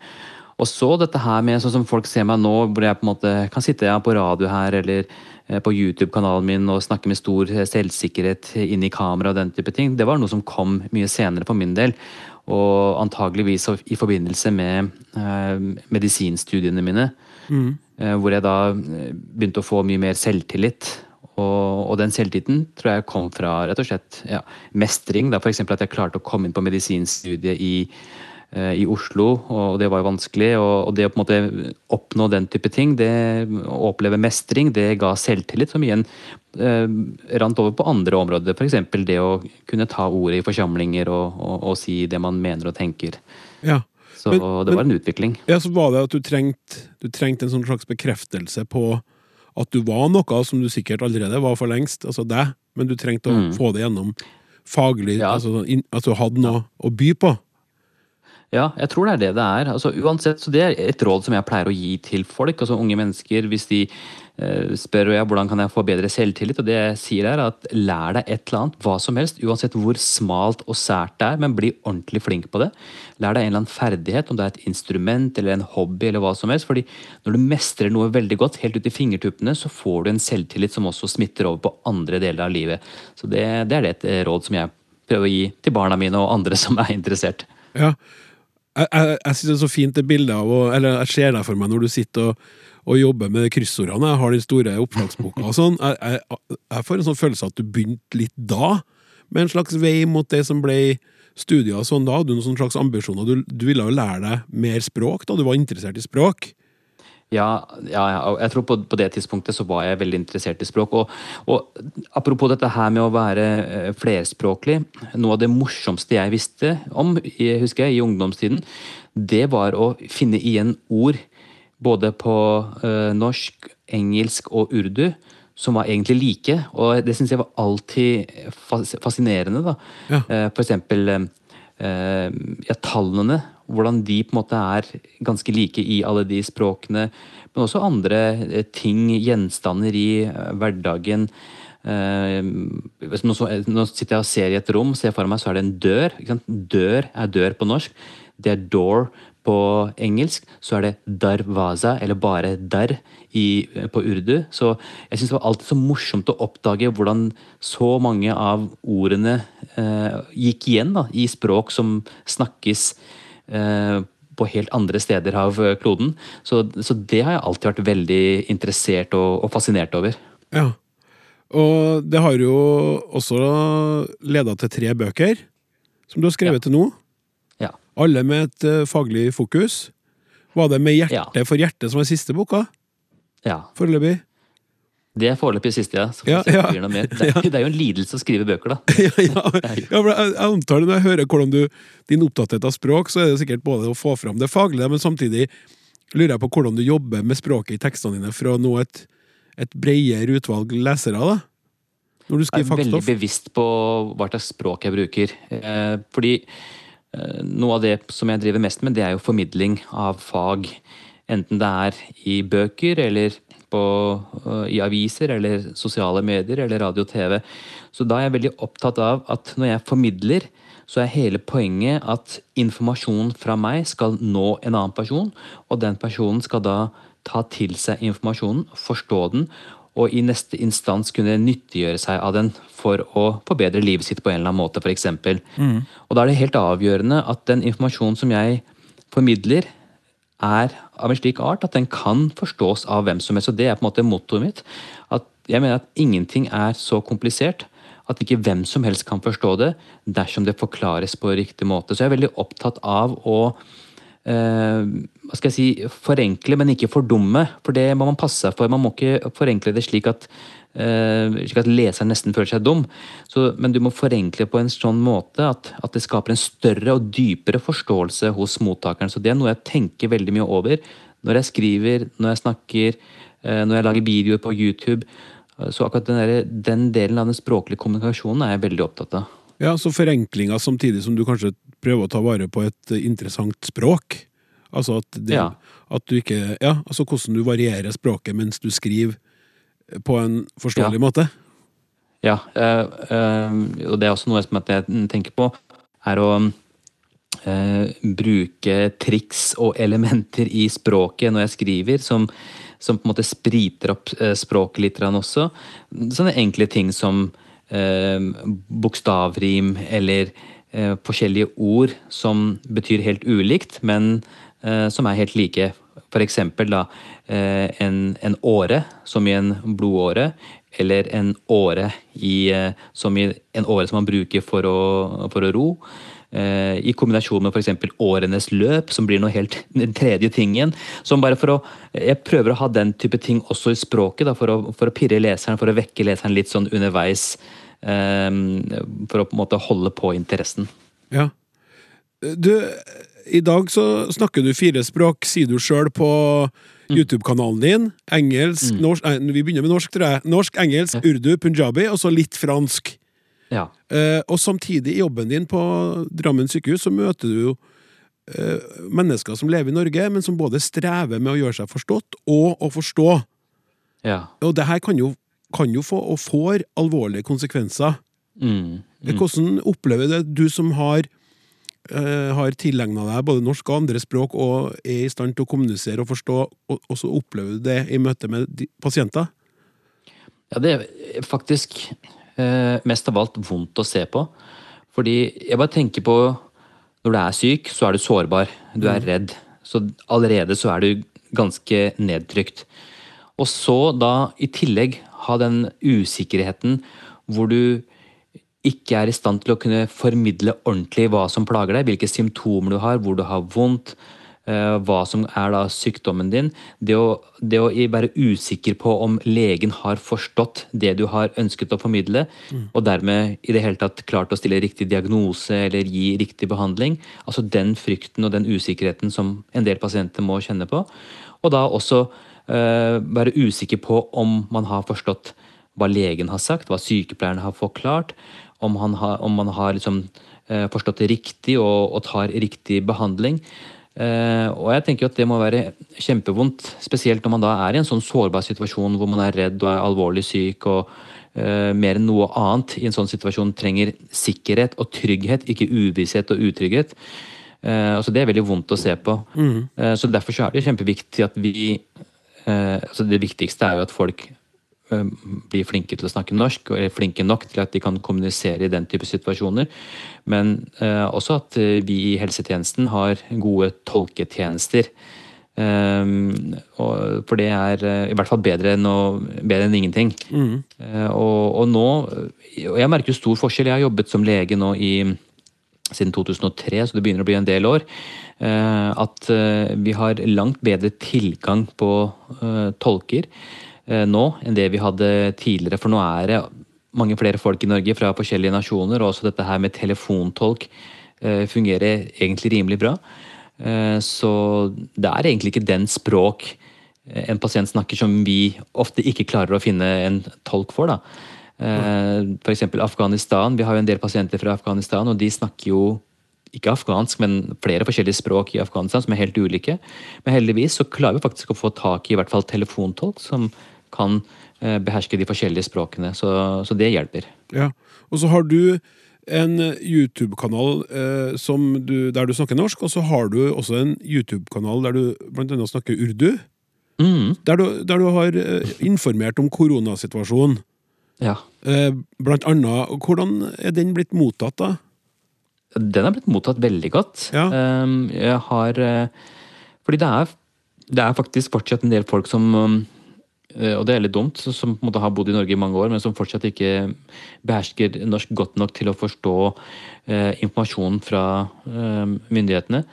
Og så dette her med sånn som folk ser meg nå, hvor jeg på en måte kan sitte på radio her eller eh, på YouTube-kanalen min og snakke med stor eh, selvsikkerhet inn i kamera og den type ting. Det var noe som kom mye senere for min del. Og antageligvis i forbindelse med eh, medisinstudiene mine. Eh, hvor jeg da eh, begynte å få mye mer selvtillit. Og, og den selvtilliten tror jeg kom fra rett og slett ja, mestring. F.eks. at jeg klarte å komme inn på medisinstudiet i, eh, i Oslo, og det var jo vanskelig. Og, og det å på en måte oppnå den type ting, det, å oppleve mestring, det ga selvtillit, som igjen eh, rant over på andre områder. F.eks. det å kunne ta ordet i forsamlinger og, og, og si det man mener og tenker. Ja. Så Men- det var en utvikling. Ja, så var det at du trengte trengt en sånn slags bekreftelse på at du var noe som du sikkert allerede var for lengst, altså deg, men du trengte å Mm. få det gjennom faglig, Ja. altså in, at du hadde noe å by på. Ja, jeg tror det er det det er. Altså, uansett, så Det er et råd som jeg pleier å gi til folk. altså Unge mennesker, hvis de spør jeg hvordan kan jeg få bedre selvtillit, og det jeg sier er at lær deg et eller annet, hva som helst, uansett hvor smalt og sært det er, men bli ordentlig flink på det. Lær deg en eller annen ferdighet, om det er et instrument eller en hobby eller hva som helst. fordi når du mestrer noe veldig godt, helt ut i fingertuppene, så får du en selvtillit som også smitter over på andre deler av livet. Så det, det er det et eh, råd som jeg prøver å gi til barna mine og andre som er interessert. Ja. Jeg, jeg, jeg synes det er så fint det bildet av Eller jeg ser deg for meg når du sitter og, og jobber med kryssordene. Jeg har den store oppslagsboka og sånn. Jeg, jeg, jeg får en sånn følelse at du begynte litt da, med en slags vei mot det som ble studier og sånn da. Hadde du noen sånn slags ambisjoner? Du, du ville jo lære deg mer språk da du var interessert i språk? Ja, ja, ja, jeg tror på, på det tidspunktet så var jeg veldig interessert i språk. Og, og apropos dette her med å være eh, flerspråklig. Noe av det morsomste jeg visste om, husker jeg, i ungdomstiden, det var å finne igjen ord både på eh, norsk, engelsk og urdu som var egentlig like. Og det syns jeg var alltid fascinerende. da. Ja. Eh, for eksempel eh, ja, tallene. Hvordan de på en måte er ganske like i alle de språkene. Men også andre ting, gjenstander i hverdagen. Nå, sitter jeg og ser i et rom, ser for meg så er det en dør. Dør er dør på norsk. Det er door på engelsk. Så er det darwaza, eller bare dar, i, på urdu. Så jeg syns det var alltid så morsomt å oppdage hvordan så mange av ordene eh, gikk igjen da, i språk som snakkes eh, på helt andre steder av kloden. Så, så det har jeg alltid vært veldig interessert og, og fascinert over. Ja. Og det har jo også leda til tre bøker, som du har skrevet til nå. Ja. Alle med et eh, faglig fokus. Var det med hjerte for hjerte som var siste boka? ja. Foreløpig? Det er foreløpig siste, ja. Så Ja, ja. [laughs] det er, det er jo en lidelse å skrive bøker, da. [laughs] ja, ja, ja, jeg, jeg antar det når jeg hører hvordan du din opptatthet av språk, så er det sikkert både å få fram det faglige, men samtidig lurer jeg på hvordan du jobber med språket i tekstene dine for å nå et, et bredere utvalg lesere, da? Når du skriver fagstoff. Jeg er veldig bevisst på hva slags språk jeg bruker. Eh, fordi noe av det som jeg driver mest med, det er jo formidling av fag. Enten det er i bøker eller på, eh, i aviser eller sosiale medier eller radio og TV. Så da er jeg veldig opptatt av at når jeg formidler, så er hele poenget at informasjonen fra meg skal nå en annen person, og den personen skal da ta til seg informasjonen, forstå den, og i neste instans kunne nyttiggjøre seg av den for å forbedre livet sitt på en eller annen måte, f.eks. Mm. Og da er det helt avgjørende at den informasjonen som jeg formidler, er av en slik art at den kan forstås av hvem som helst. Og det er på en måte mottoet mitt. At jeg mener at ingenting er så komplisert at ikke hvem som helst kan forstå det dersom det forklares på riktig måte. Så jeg er veldig opptatt av å hva skal jeg si, forenkle, men ikke fordumme. For det må man passe seg for. Man må ikke forenkle det slik at, eh, slik at leseren nesten føler seg dum. Så, men du må forenkle på en sånn måte at, at det skaper en større og dypere forståelse hos mottakeren. Så det er noe jeg tenker veldig mye over når jeg skriver, når jeg snakker, eh, når jeg lager videoer på YouTube. Så akkurat den, der, den delen av den språklige kommunikasjonen er jeg veldig opptatt av. Ja, så forenklinga samtidig som du kanskje prøver å ta vare på et interessant språk. Altså at, det, Ja. at du ikke Ja, altså hvordan du varierer språket mens du skriver på en forståelig Ja. måte. Ja, øh, øh, og det er også noe som jeg tenker på, er å øh, bruke triks og elementer i språket når jeg skriver, som, som på en måte spriter opp språket litt også. Sånne enkle ting som bokstavrim eller forskjellige ord som betyr helt ulikt, men eh, som er helt like. Da, eh, en, en åre, som i en blodåre, eller en åre i, eh, som i en åre som man bruker for å, for å ro. Eh, I kombinasjon med f.eks. årenes løp, som blir noe helt den tredje tingen. Som bare for å, Jeg prøver å ha den type ting også i språket, da, for, å, for å pirre leseren, for å vekke leseren litt sånn underveis. Eh, for å på en måte holde på interessen. Ja. Du, i dag så snakker du fire språk, sier du sjøl på YouTube-kanalen din. Engelsk, norsk nei, Vi begynner med norsk, tror jeg. Norsk, engelsk, urdu, punjabi, og så litt fransk. Ja. Eh, og samtidig, i jobben din på Drammen sykehus, så møter du jo eh, mennesker som lever i Norge, men som både strever med å gjøre seg forstått og å forstå. ja. Og det her kan jo, kan jo få, og får, alvorlige konsekvenser. Mm. Hvordan opplever det, du som har uh, har tilegna deg både norsk og andre språk og er i stand til å kommunisere og forstå, og, og så opplever du det i møte med de, pasienter? Ja, det er faktisk uh, mest av alt vondt å se på. Fordi jeg bare tenker på Når du er syk, så er du sårbar. Du er redd. Så allerede så er du ganske nedtrykt. Og så da i tillegg ha den usikkerheten hvor du ikke er i stand til å kunne formidle ordentlig hva som plager deg, hvilke symptomer du har, hvor du har vondt, eh, hva som er da sykdommen din. Det å, det å være usikker på om legen har forstått det du har ønsket å formidle, og dermed i det hele tatt klart å stille riktig diagnose eller gi riktig behandling. Altså den frykten og den usikkerheten som en del pasienter må kjenne på. Og da også være usikker på om man har forstått hva legen har sagt, hva sykepleierne har forklart, om, han har, om man har liksom, eh, forstått det riktig og, og tar riktig behandling. Uh, og jeg tenker at det må være kjempevondt, spesielt når man da er i en sånn sårbar situasjon hvor man er redd og er alvorlig syk og uh, mer enn noe annet i en sånn situasjon trenger sikkerhet og trygghet, ikke uvisshet og utrygghet. Uh, altså det er veldig vondt å se på. Eh, så derfor så er det kjempeviktig at vi eh, altså Det viktigste er jo at folk eh, blir flinke til å snakke norsk, og er flinke nok til at de kan kommunisere i den type situasjoner. Men eh, også at eh, vi i helsetjenesten har gode tolketjenester. Um, og, for det er eh, i hvert fall bedre enn, å, bedre enn ingenting. Eh, og, og nå Og jeg merker jo stor forskjell. Jeg har jobbet som lege nå i siden 2003, så det begynner å bli en del år. eh, At eh, vi har langt bedre tilgang på eh, tolker nå enn det vi hadde tidligere. For nå er det mange flere folk i Norge fra forskjellige nasjoner, og også dette her med telefontolk fungerer egentlig rimelig bra. Så det er egentlig ikke den språk en pasient snakker som vi ofte ikke klarer å finne en tolk for. da. Eh, eksempel Afghanistan. Vi har jo en del pasienter fra Afghanistan, og de snakker jo ikke afghansk, men flere forskjellige språk i Afghanistan som er helt ulike. Men heldigvis så klarer vi faktisk å få tak i i hvert fall telefontolk som kan eh, beherske de forskjellige språkene. Så, så det hjelper. Ja. Og så har du en YouTube-kanal eh, der du snakker norsk, og så har du også en YouTube-kanal der du annet snakker urdu. Mm, Der du, der du har eh, informert om koronasituasjonen. Ja. Eh, blant annet, hvordan er den blitt mottatt, da? Den er blitt mottatt veldig godt. Ja. Um, Jeg har eh, Fordi det er, det er faktisk fortsatt en del folk som eh, og det er litt dumt, som på en måte har bodd i Norge i mange år, men som fortsatt ikke behersker norsk godt nok til å forstå eh, informasjonen fra eh, myndighetene.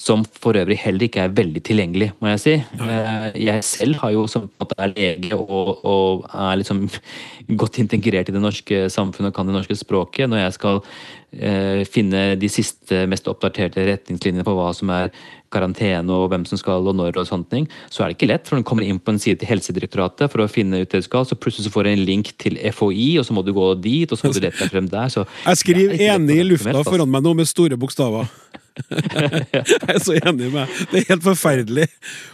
Som for øvrig heller ikke er veldig tilgjengelig, må jeg si. Eh, jeg selv har jo som er lege og, og er liksom [laughs] godt integrert i det norske samfunnet og kan det norske språket. Når jeg skal eh, finne de siste, mest oppdaterte retningslinjene på hva som er karantene og hvem som skal og når og sånne ting, så er det ikke lett. For du kommer inn på en side til Helsedirektoratet for å finne ut det du skal, så plutselig så får du en link til FHI, og så må du gå dit, og så må du lete deg frem der. Så Jeg skriver er lett enig i lufta altså. foran meg nå med store bokstaver. [laughs] jeg er så enig med Det er helt forferdelig.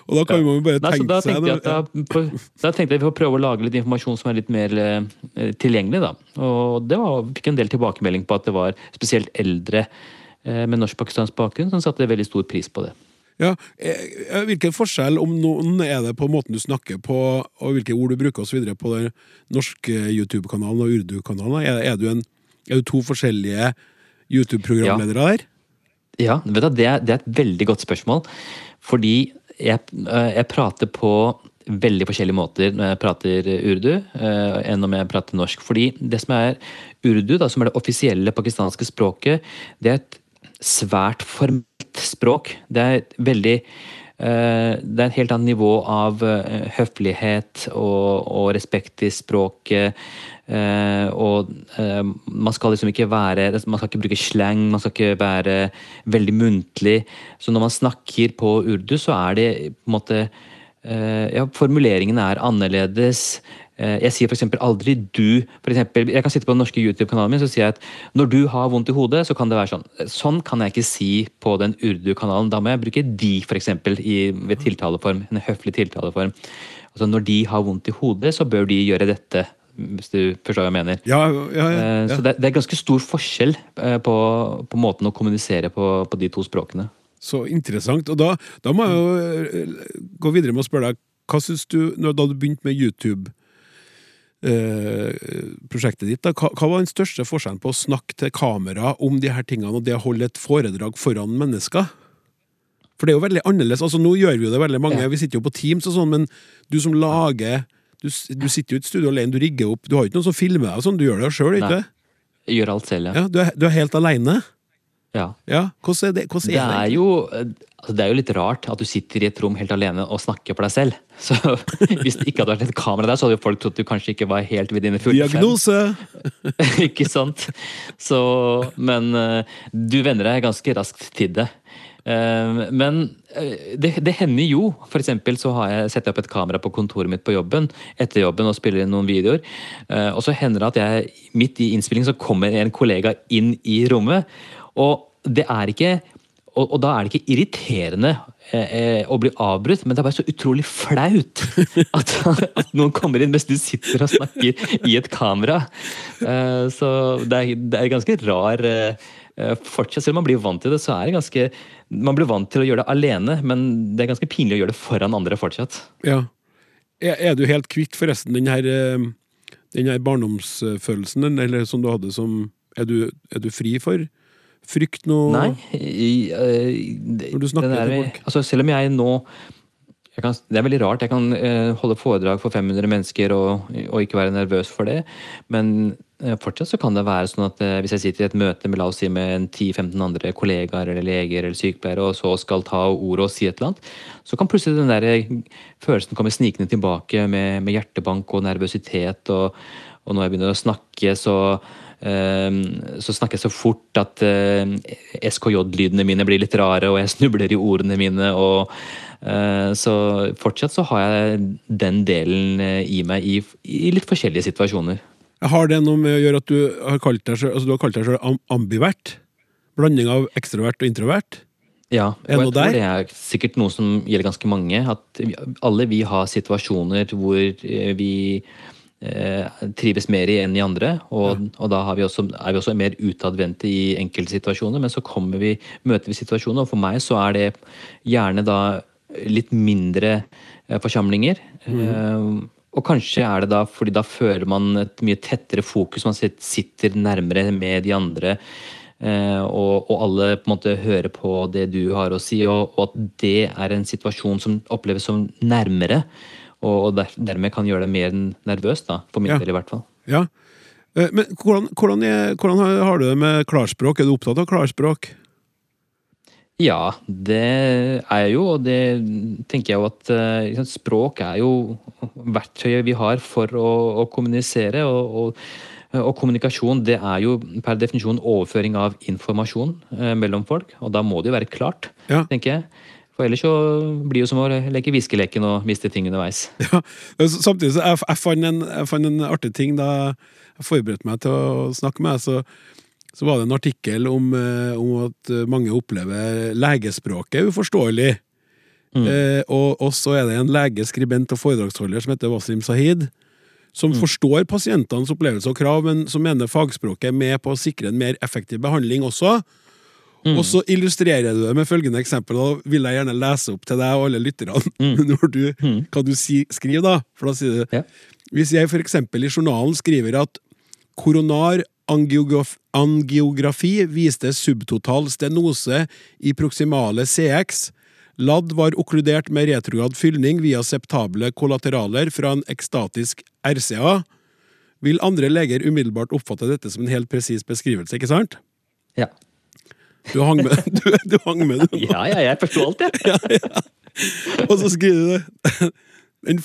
Og da kan man jo bare Nei, tenke da seg jeg da, da tenkte jeg vi får prøve å lage litt informasjon som er litt mer eh, tilgjengelig. da. Og det var, fikk en del tilbakemelding på at det var spesielt eldre eh, med norsk-pakistansk bakgrunn som satte veldig stor pris på det. Ja, eh, Hvilken forskjell, om noen, er det på måten du snakker på, og hvilke ord du bruker osv. på den norske YouTube-kanalen og urdu-kanalen? Er, er, er du to forskjellige YouTube-programledere der? Ja, du, det, er, det er et veldig godt spørsmål. Fordi jeg, eh, jeg prater på veldig forskjellige måter når jeg prater urdu, eh, enn om jeg prater norsk. Fordi det som er urdu, da, som er det offisielle pakistanske språket, det er et svært formelt språk. Det er veldig det er et helt annet nivå av høflighet og, og respekt i språket. Uh, og man skal liksom ikke være Man skal ikke bruke slang, man skal ikke være veldig muntlig. Så når man snakker på urdu, så er det på en måte Ja, formuleringen er annerledes. Jeg sier f.eks. aldri du. For eksempel, jeg kan sitte på den norske YouTube-kanalen min så sier jeg at når du har vondt i hodet, så kan det være sånn. Sånn kan jeg ikke si på den urdu-kanalen. Da må jeg bruke de, f.eks. ved tiltaleform. En høflig tiltaleform. Altså Når de har vondt i hodet, så bør de gjøre dette hvis du forstår hva jeg mener. Ja, ja, ja, Så det, er ganske stor forskjell eh, på, på måten å kommunisere på, på, de to språkene. Så interessant. Og da, da, må jeg jo eh, gå videre med å spørre deg, hva syns du, da du begynte med YouTube eh, prosjektet ditt, da, hva, var den største forskjellen på å snakke til kamera om de her tingene og det å holde et foredrag foran mennesker? For det er jo veldig annerledes. altså Nå gjør vi jo det veldig mange, vi sitter jo på Teams og sånn, men du som lager du, du, sitter jo i et studio alene, du rigger opp. Du har ikke noen som filmer deg, og sånn, du gjør det sjøl, ikke sant? Gjør alt selv, ja. ja du, er, du, er, helt alene? Ja. ja. Hvordan er det? Hvordan er det, er jo, altså det er jo litt rart at du sitter i et rom helt alene og snakker for deg selv. [laughs] Så Hvis det ikke hadde vært et kamera der, så hadde jo folk trodd du kanskje ikke var helt ved dine fulle Diagnose! [laughs] ikke sant? Så, men eh, du venner deg ganske raskt til det. Eh, men eh, det, det, hender jo. For eksempel så har jeg setter opp et kamera på kontoret mitt på jobben etter jobben og spiller inn noen videoer. Og så hender det at jeg midt i innspillingen så kommer en kollega inn i rommet. Og det er ikke og, og da er det ikke irriterende eh, å bli avbrutt, men det er bare så utrolig flaut [laughs] at, at, noen kommer inn mens du sitter og snakker i et kamera. Eh, så det er, det er ganske rar eh, fortsatt, Selv om man blir vant til det, så er det ganske Man blir vant til å gjøre det alene, men det er ganske pinlig å gjøre det foran andre fortsatt. Ja. Er, er du helt kvitt, forresten, den her, eh, den her barndomsfølelsen, eller som du hadde som Er du, er du fri for frykt nå? Nei. I, uh, når du snakker der, til folk? Altså, selv om jeg nå kan, det er veldig rart. Jeg kan uh, holde foredrag for 500 mennesker og, og, ikke være nervøs for det. Men uh, fortsatt så kan det være sånn at uh, hvis jeg sitter i et møte med la oss si med 10-15 andre kollegaer eller leger eller sykepleiere, og så skal ta ordet og si et eller annet, så kan plutselig den der følelsen komme snikende tilbake med, med hjertebank og nervøsitet. Og, og når jeg begynner å snakke, så så snakker jeg så fort at SKJ-lydene mine blir litt rare, og jeg [laughs] snubler i ordene mine. og Eh, så fortsatt så har jeg den delen eh, i meg i, i litt forskjellige situasjoner. Har det noe med å gjøre at du har kalt deg selv, altså du har kalt deg selv ambivert? Blanding av ekstrovert og introvert? Ja, og jeg tror det er sikkert noe som gjelder ganske mange. At alle vi har situasjoner hvor eh, vi eh, trives mer i enn i andre. Og, ja. og da vi også, er vi også mer utadvendte i enkelte situasjoner. Men så vi, møter vi situasjoner, og for meg så er det gjerne da litt mindre eh, forsamlinger. Mm. Og kanskje er det da fordi da føler man et mye tettere fokus, man sitter nærmere med de andre. Eh, og, og, alle på en måte hører på det du har å si, og, og at det er en situasjon som oppleves som nærmere. Og, og der, dermed kan gjøre deg mer nervøs, da, for min ja. del i hvert fall. Ja. Men hvordan, hvordan, er, hvordan har du det med klarspråk? Er du opptatt av klarspråk? Ja, det er jeg jo, og det tenker jeg jo at liksom, Språk er jo verktøyet vi har for å, å kommunisere. Og, og, og, kommunikasjon det er jo per definisjon overføring av informasjon eh, mellom folk. Og da må det jo være klart, ja. tenker jeg. For ellers så blir det jo som å leke viskeleken og miste ting underveis. [laughs] Ja, Samtidig så jeg, jeg, fant en, jeg fant en artig ting da jeg forberedte meg til å snakke med deg. så så var det en artikkel om, eh, om at mange opplever legespråket uforståelig. Mm. Eh, og, og, så er det en lege, skribent og foredragsholder som heter Wasim Sahid, som mm. forstår pasientenes opplevelser og krav, men som mener fagspråket er med på å sikre en mer effektiv behandling også. Mm. Og så illustrerer du det med følgende eksempel, og vil jeg gjerne lese opp til deg og alle lytterne mm. [laughs] når du, mm. hva du si, skriver. da, for da sier du ja. Hvis jeg eksempel i journalen skriver at koronar angiograf angiografi viste subtotal stenose i proximale CX. LAD var okkludert med retrograd fylning via septable kollateraler fra en ekstatisk RCA. Vil andre leger umiddelbart oppfatte dette som en helt presis beskrivelse, ikke sant? Ja. Du hang med, [laughs] du, du hang med du. Ja, ja, jeg forsto alt, jeg. Og så skriver du det. Den,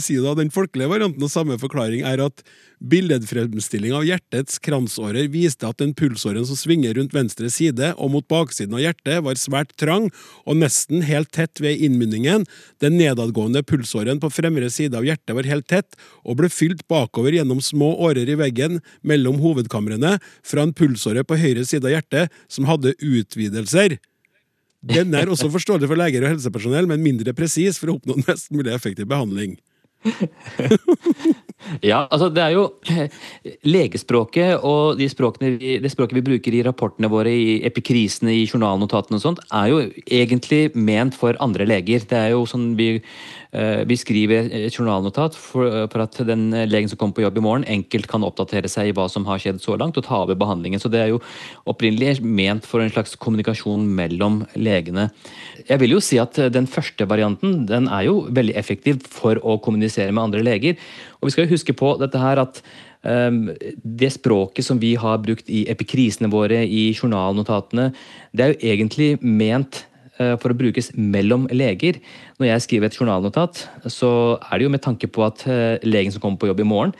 si da, den folkelige varianten av samme forklaring er at billedfremstilling av hjertets kransårer viste at den pulsåren som svinger rundt venstre side og mot baksiden av hjertet, var svært trang og nesten helt tett ved innmunningen. Den nedadgående pulsåren på fremre side av hjertet var helt tett og ble fylt bakover gjennom små årer i veggen mellom hovedkamrene fra en pulsåre på høyre side av hjertet som hadde utvidelser. Den er også forståelig for leger og helsepersonell, men mindre presis for å oppnå en mest mulig effektiv behandling. [laughs] Ja, altså det er jo Legespråket og de vi, det språket vi bruker i rapportene våre, i epikrisene, i journalnotatene og sånt, er jo egentlig ment for andre leger. Det er jo sånn vi, eh, vi skriver et journalnotat for, for, at den legen som kommer på jobb i morgen, enkelt kan oppdatere seg i hva som har skjedd så langt, og ta over behandlingen. Så det er jo opprinnelig ment for en slags kommunikasjon mellom legene. Jeg vil jo si at den første varianten den er jo veldig effektiv for å kommunisere med andre leger. Og vi skal jo huske på dette her at det språket som vi har brukt i epikrisene våre, i journalnotatene, det er jo egentlig ment for å brukes mellom leger. Når jeg skriver et journalnotat, så er det jo med tanke på at uh, legen som kommer på jobb i morgen,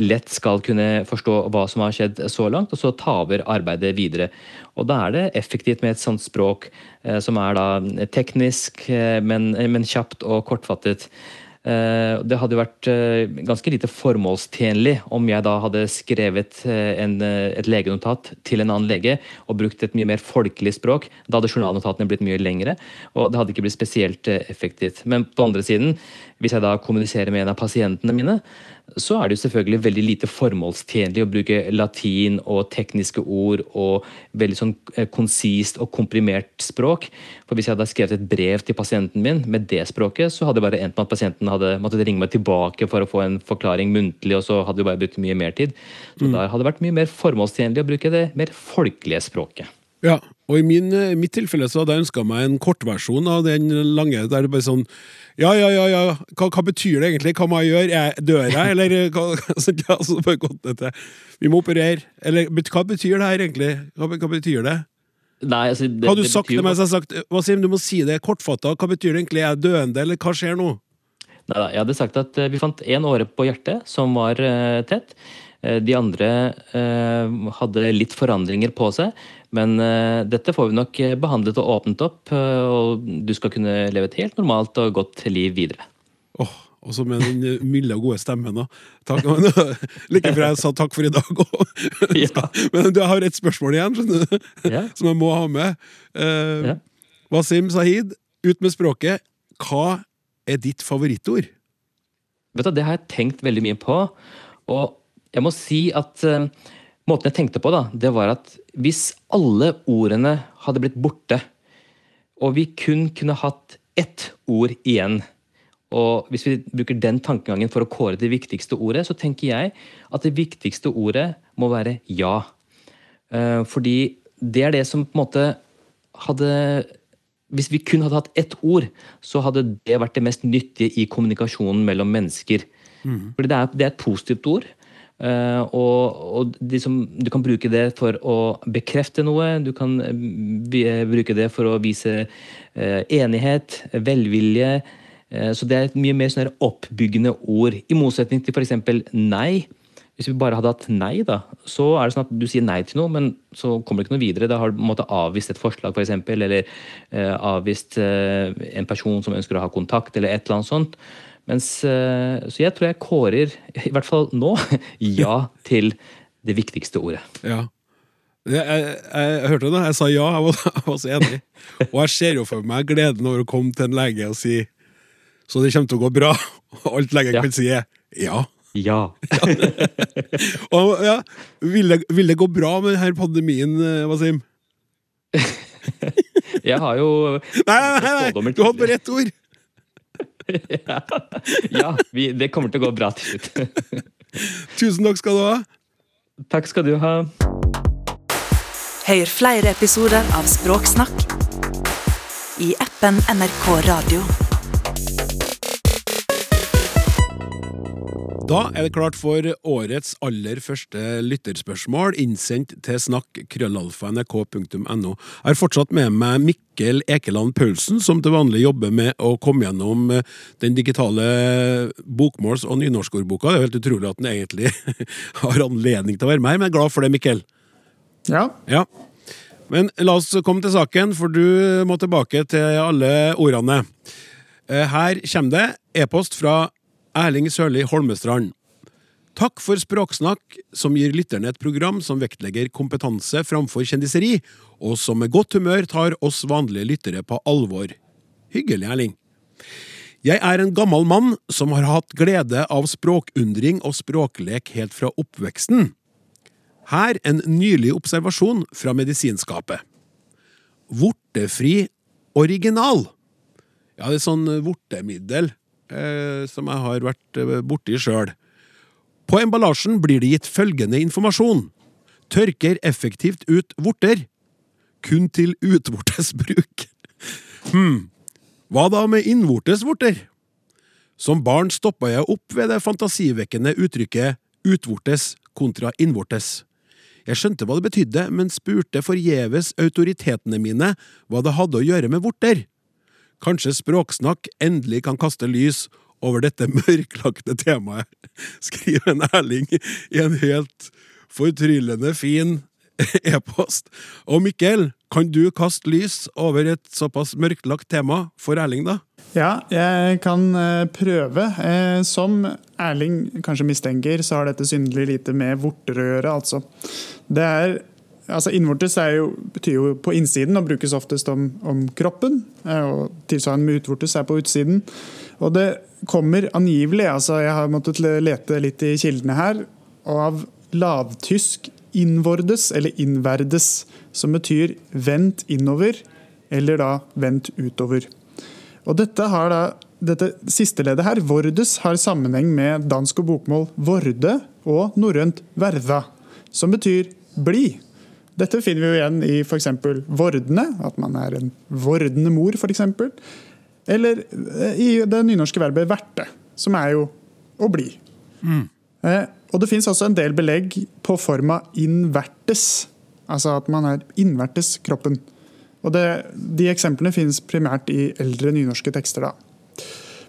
lett skal kunne forstå hva som har skjedd så langt, og så ta over arbeidet videre. Og Da er det effektivt med et sånt språk eh, som er da teknisk, eh, men, men kjapt og kortfattet. Eh, det hadde vært eh, ganske lite formålstjenlig om jeg da hadde skrevet eh, en, et legenotat til en annen lege og brukt et mye mer folkelig språk. Da hadde journalnotatene blitt mye lengre, og det hadde ikke blitt spesielt effektivt. Men på andre siden, hvis jeg da kommuniserer med en av pasientene mine, så er det jo selvfølgelig veldig lite formålstjenlig å bruke latin og tekniske ord og veldig sånn konsist og komprimert språk. For hvis jeg hadde skrevet et brev til pasienten min med det språket, så hadde det bare endt med at pasienten hadde måttet ringe meg tilbake for å få en forklaring muntlig, og så hadde vi bare brukt mye mer tid. Så mm. da hadde det vært mye mer formålstjenlig å bruke det mer folkelige språket. Ja, og i min, mitt tilfelle så hadde jeg ønska meg en kortversjon av den lange. Der det bare sånn Ja, ja, ja, ja, hva, hva, betyr det egentlig? Hva må jeg gjøre? Jeg, dør jeg, eller hva, [laughs] altså, bare gått dette. Vi må operere. Eller hva betyr det her egentlig? Hva, hva betyr det? Nei, altså, det, Hadde du sagt til meg, så har jeg sagt Wasim, du må si det kortfatta. Hva betyr det egentlig? Er jeg døende, eller hva skjer nå? Nei, jeg hadde sagt at eh, vi fant én åre på hjertet som var tett. De andre hadde litt forandringer på seg. Men dette får vi nok behandlet og åpnet opp, og du skal kunne leve et helt normalt og godt liv videre. Oh, og så med den milde og gode stemmen. Takk, [laughs] like før jeg sa takk for i dag. [laughs] Ja. Men du har et spørsmål igjen, ja. [laughs] som jeg må ha med. Ja. Wasim Sahid, ut med språket. Hva er ditt favorittord? Vet du, Det har jeg tenkt veldig mye på. Og jeg må si at uh, måten jeg tenkte på, da, det var at hvis alle ordene hadde blitt borte, og vi kun kunne hatt ett ord igjen og Hvis vi bruker den tankegangen for å kåre det viktigste ordet, så tenker jeg at det viktigste ordet må være ja. Uh, fordi det er det som på en måte hadde hvis vi kun hadde hatt ett ord, så hadde det vært det mest nyttige i kommunikasjonen mellom mennesker. Mm. Fordi det er, det er, et positivt ord. Uh, og, og liksom, du kan bruke det for å bekrefte noe. Du kan uh, bruke det for å vise enighet, velvilje. så det er et mye mer sånn oppbyggende ord. I motsetning til f.eks. nei hvis vi bare hadde hatt nei, da, så er det sånn at du sier nei til noe, men så kommer det ikke noe videre. Da har du måte, avvist et forslag, f.eks., for eller eh, avvist eh, en person som ønsker å ha kontakt, eller et eller annet sånt. Mens, eh, så jeg tror jeg kårer, i hvert fall nå, [laughs] ja til det viktigste ordet. Ja. Jeg, jeg, jeg, hørte det, jeg sa ja, jeg var, jeg var, så enig. Og jeg ser jo for meg gleden over å komme til en lege og si så det kommer til å gå bra. Og alt legen ja. kan si, er ja. Ja. [laughs] og, ja vil, det, vil, det, gå bra med denne pandemien, eh, Wasim? [laughs] jeg har jo Nei, nei, nei! Du hadde bare ett ord! Ja, ja vi, det kommer til å gå bra til slutt. [laughs] Tusen takk skal du ha. Takk skal du ha. Hør flere episoder av Språksnakk i appen NRK Radio. Da er det klart for årets aller første lytterspørsmål, innsendt til snakk.krøllalfa.nrk.no. Jeg har fortsatt med meg Mikkel Ekeland Paulsen, som til vanlig jobber med å komme gjennom eh, den digitale bokmåls- og nynorskordboka. Det er helt utrolig at han egentlig [laughs] har anledning til å være med her, men jeg er glad for det, Mikkel. Ja, Ja. Men la oss komme til saken, for du må tilbake til alle ordene. Eh, Her kommer det e-post fra Erling Sørli Holmestrand. Takk for Språksnakk, som gir lytterne et program som vektlegger kompetanse framfor kjendiseri, og som med godt humør tar oss vanlige lyttere på alvor. Hyggelig, Erling. Jeg er en gammel mann som har hatt glede av språkundring og språklek helt fra oppveksten. Her en nylig observasjon fra medisinskapet. Vortefri original. Ja, det er sånn vortemiddel eh, som jeg har vært eh, borti sjøl. På emballasjen blir det gitt følgende informasjon. Tørker effektivt ut vorter. Kun til utvortes bruk. Hm, hva da med innvortes vorter? Som barn stoppa jeg opp ved det fantasivekkende uttrykket utvortes kontra innvortes. Jeg skjønte hva det betydde, men spurte forgjeves autoritetene mine hva det hadde å gjøre med vorter. Kanskje Språksnakk endelig kan kaste lys over dette mørklagte temaet, [laughs] skriver en Erling i en helt fortryllende fin [laughs] e-post. Og Mikkel, kan du kaste lys over et såpass mørklagt tema for Erling, da? Ja, jeg kan eh, prøve. Eh, Som Erling kanskje mistenker, så har dette synderlig lite med vorter å gjøre. altså. Det er, altså Innvortes jo, betyr jo på innsiden og brukes oftest om, om kroppen. eh, og Tilsvarende med utvortes er på utsiden. Og det kommer angivelig, altså jeg har måttet lete litt i kildene her, av lavtysk innvordes, eller innverdes, som betyr vendt innover, eller da vendt utover. Og dette, har da, dette siste leddet her, vordes, har sammenheng med dansk og bokmål vorde og norrønt verda, som betyr bli. Dette finner vi jo igjen i f.eks. vordene, at man er en vordende mor, f.eks. Eller eh, i det nynorske verbet verte, som er jo å bli. Eh, og det fins også en del belegg på forma invertes, altså at man er innvertes kroppen. Og det, De eksemplene finnes primært i eldre nynorske tekster. da.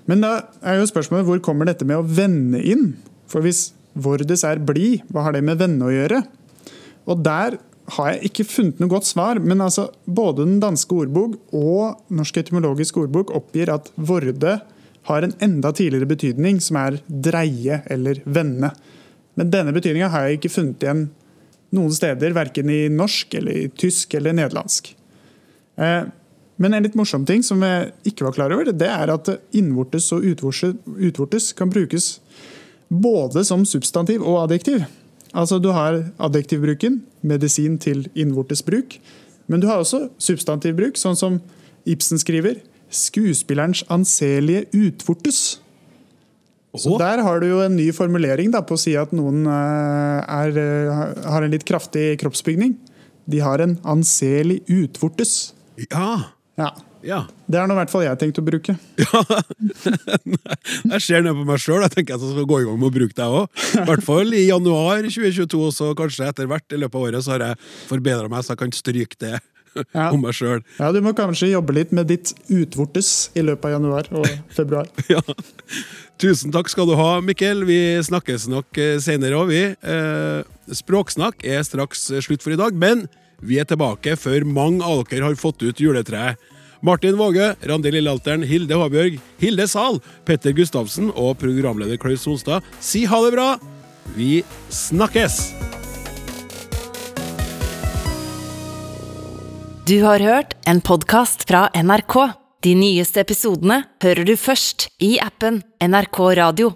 Men da er jo spørsmålet hvor kommer dette med å vende inn? For hvis vordes er blid, hva har det med vende å gjøre? Og der har jeg ikke funnet noe godt svar, men altså både den danske ordbok og Norsk etymologisk ordbok oppgir at vorde har en enda tidligere betydning, som er dreie eller vende. Men denne betydninga har jeg ikke funnet igjen noen steder, verken i norsk, eller i tysk eller nederlandsk. Eh, Men en litt morsom ting som jeg ikke var klar over, det er at innvortes og utvortes, kan brukes både som substantiv og adjektiv. Altså Du har adjektivbruken, medisin til innvortes bruk. Men du har også substantivbruk, sånn som Ibsen skriver. Skuespillerens anselige utvortes. Så Der har du jo en ny formulering da, på å si at noen eh, er, eh, har en litt kraftig kroppsbygning. De har en anselig utvortes. Ja. Ja, Ja. Det er nå i hvert fall jeg tenkt å bruke. [laughs] Jeg ser ned på meg sjøl. Jeg tenker at jeg skal gå i gang med å bruke det òg. I hvert fall i januar 2022, og så kanskje etter hvert i løpet av året så har jeg forbedra meg, så jeg kan stryke det Ja. om meg sjøl. Ja, Du må kanskje jobbe litt med ditt utvortes i løpet av januar og februar. [laughs] Ja. Tusen takk skal du ha, Mikkel. Vi snakkes nok eh, senere òg, vi. Eh, Språksnakk er straks slutt for i dag, men vi er tilbake før mange av dere har fått ut juletreet. Martin Våge, Randi Lillealteren, Hilde Håbjørg, Hilde Zahl, Petter Gustavsen og programleder Klaus Sonstad si ha det bra! Vi snakkes! Du har hørt en podkast fra NRK. De nyeste episodene hører du først i appen NRK Radio.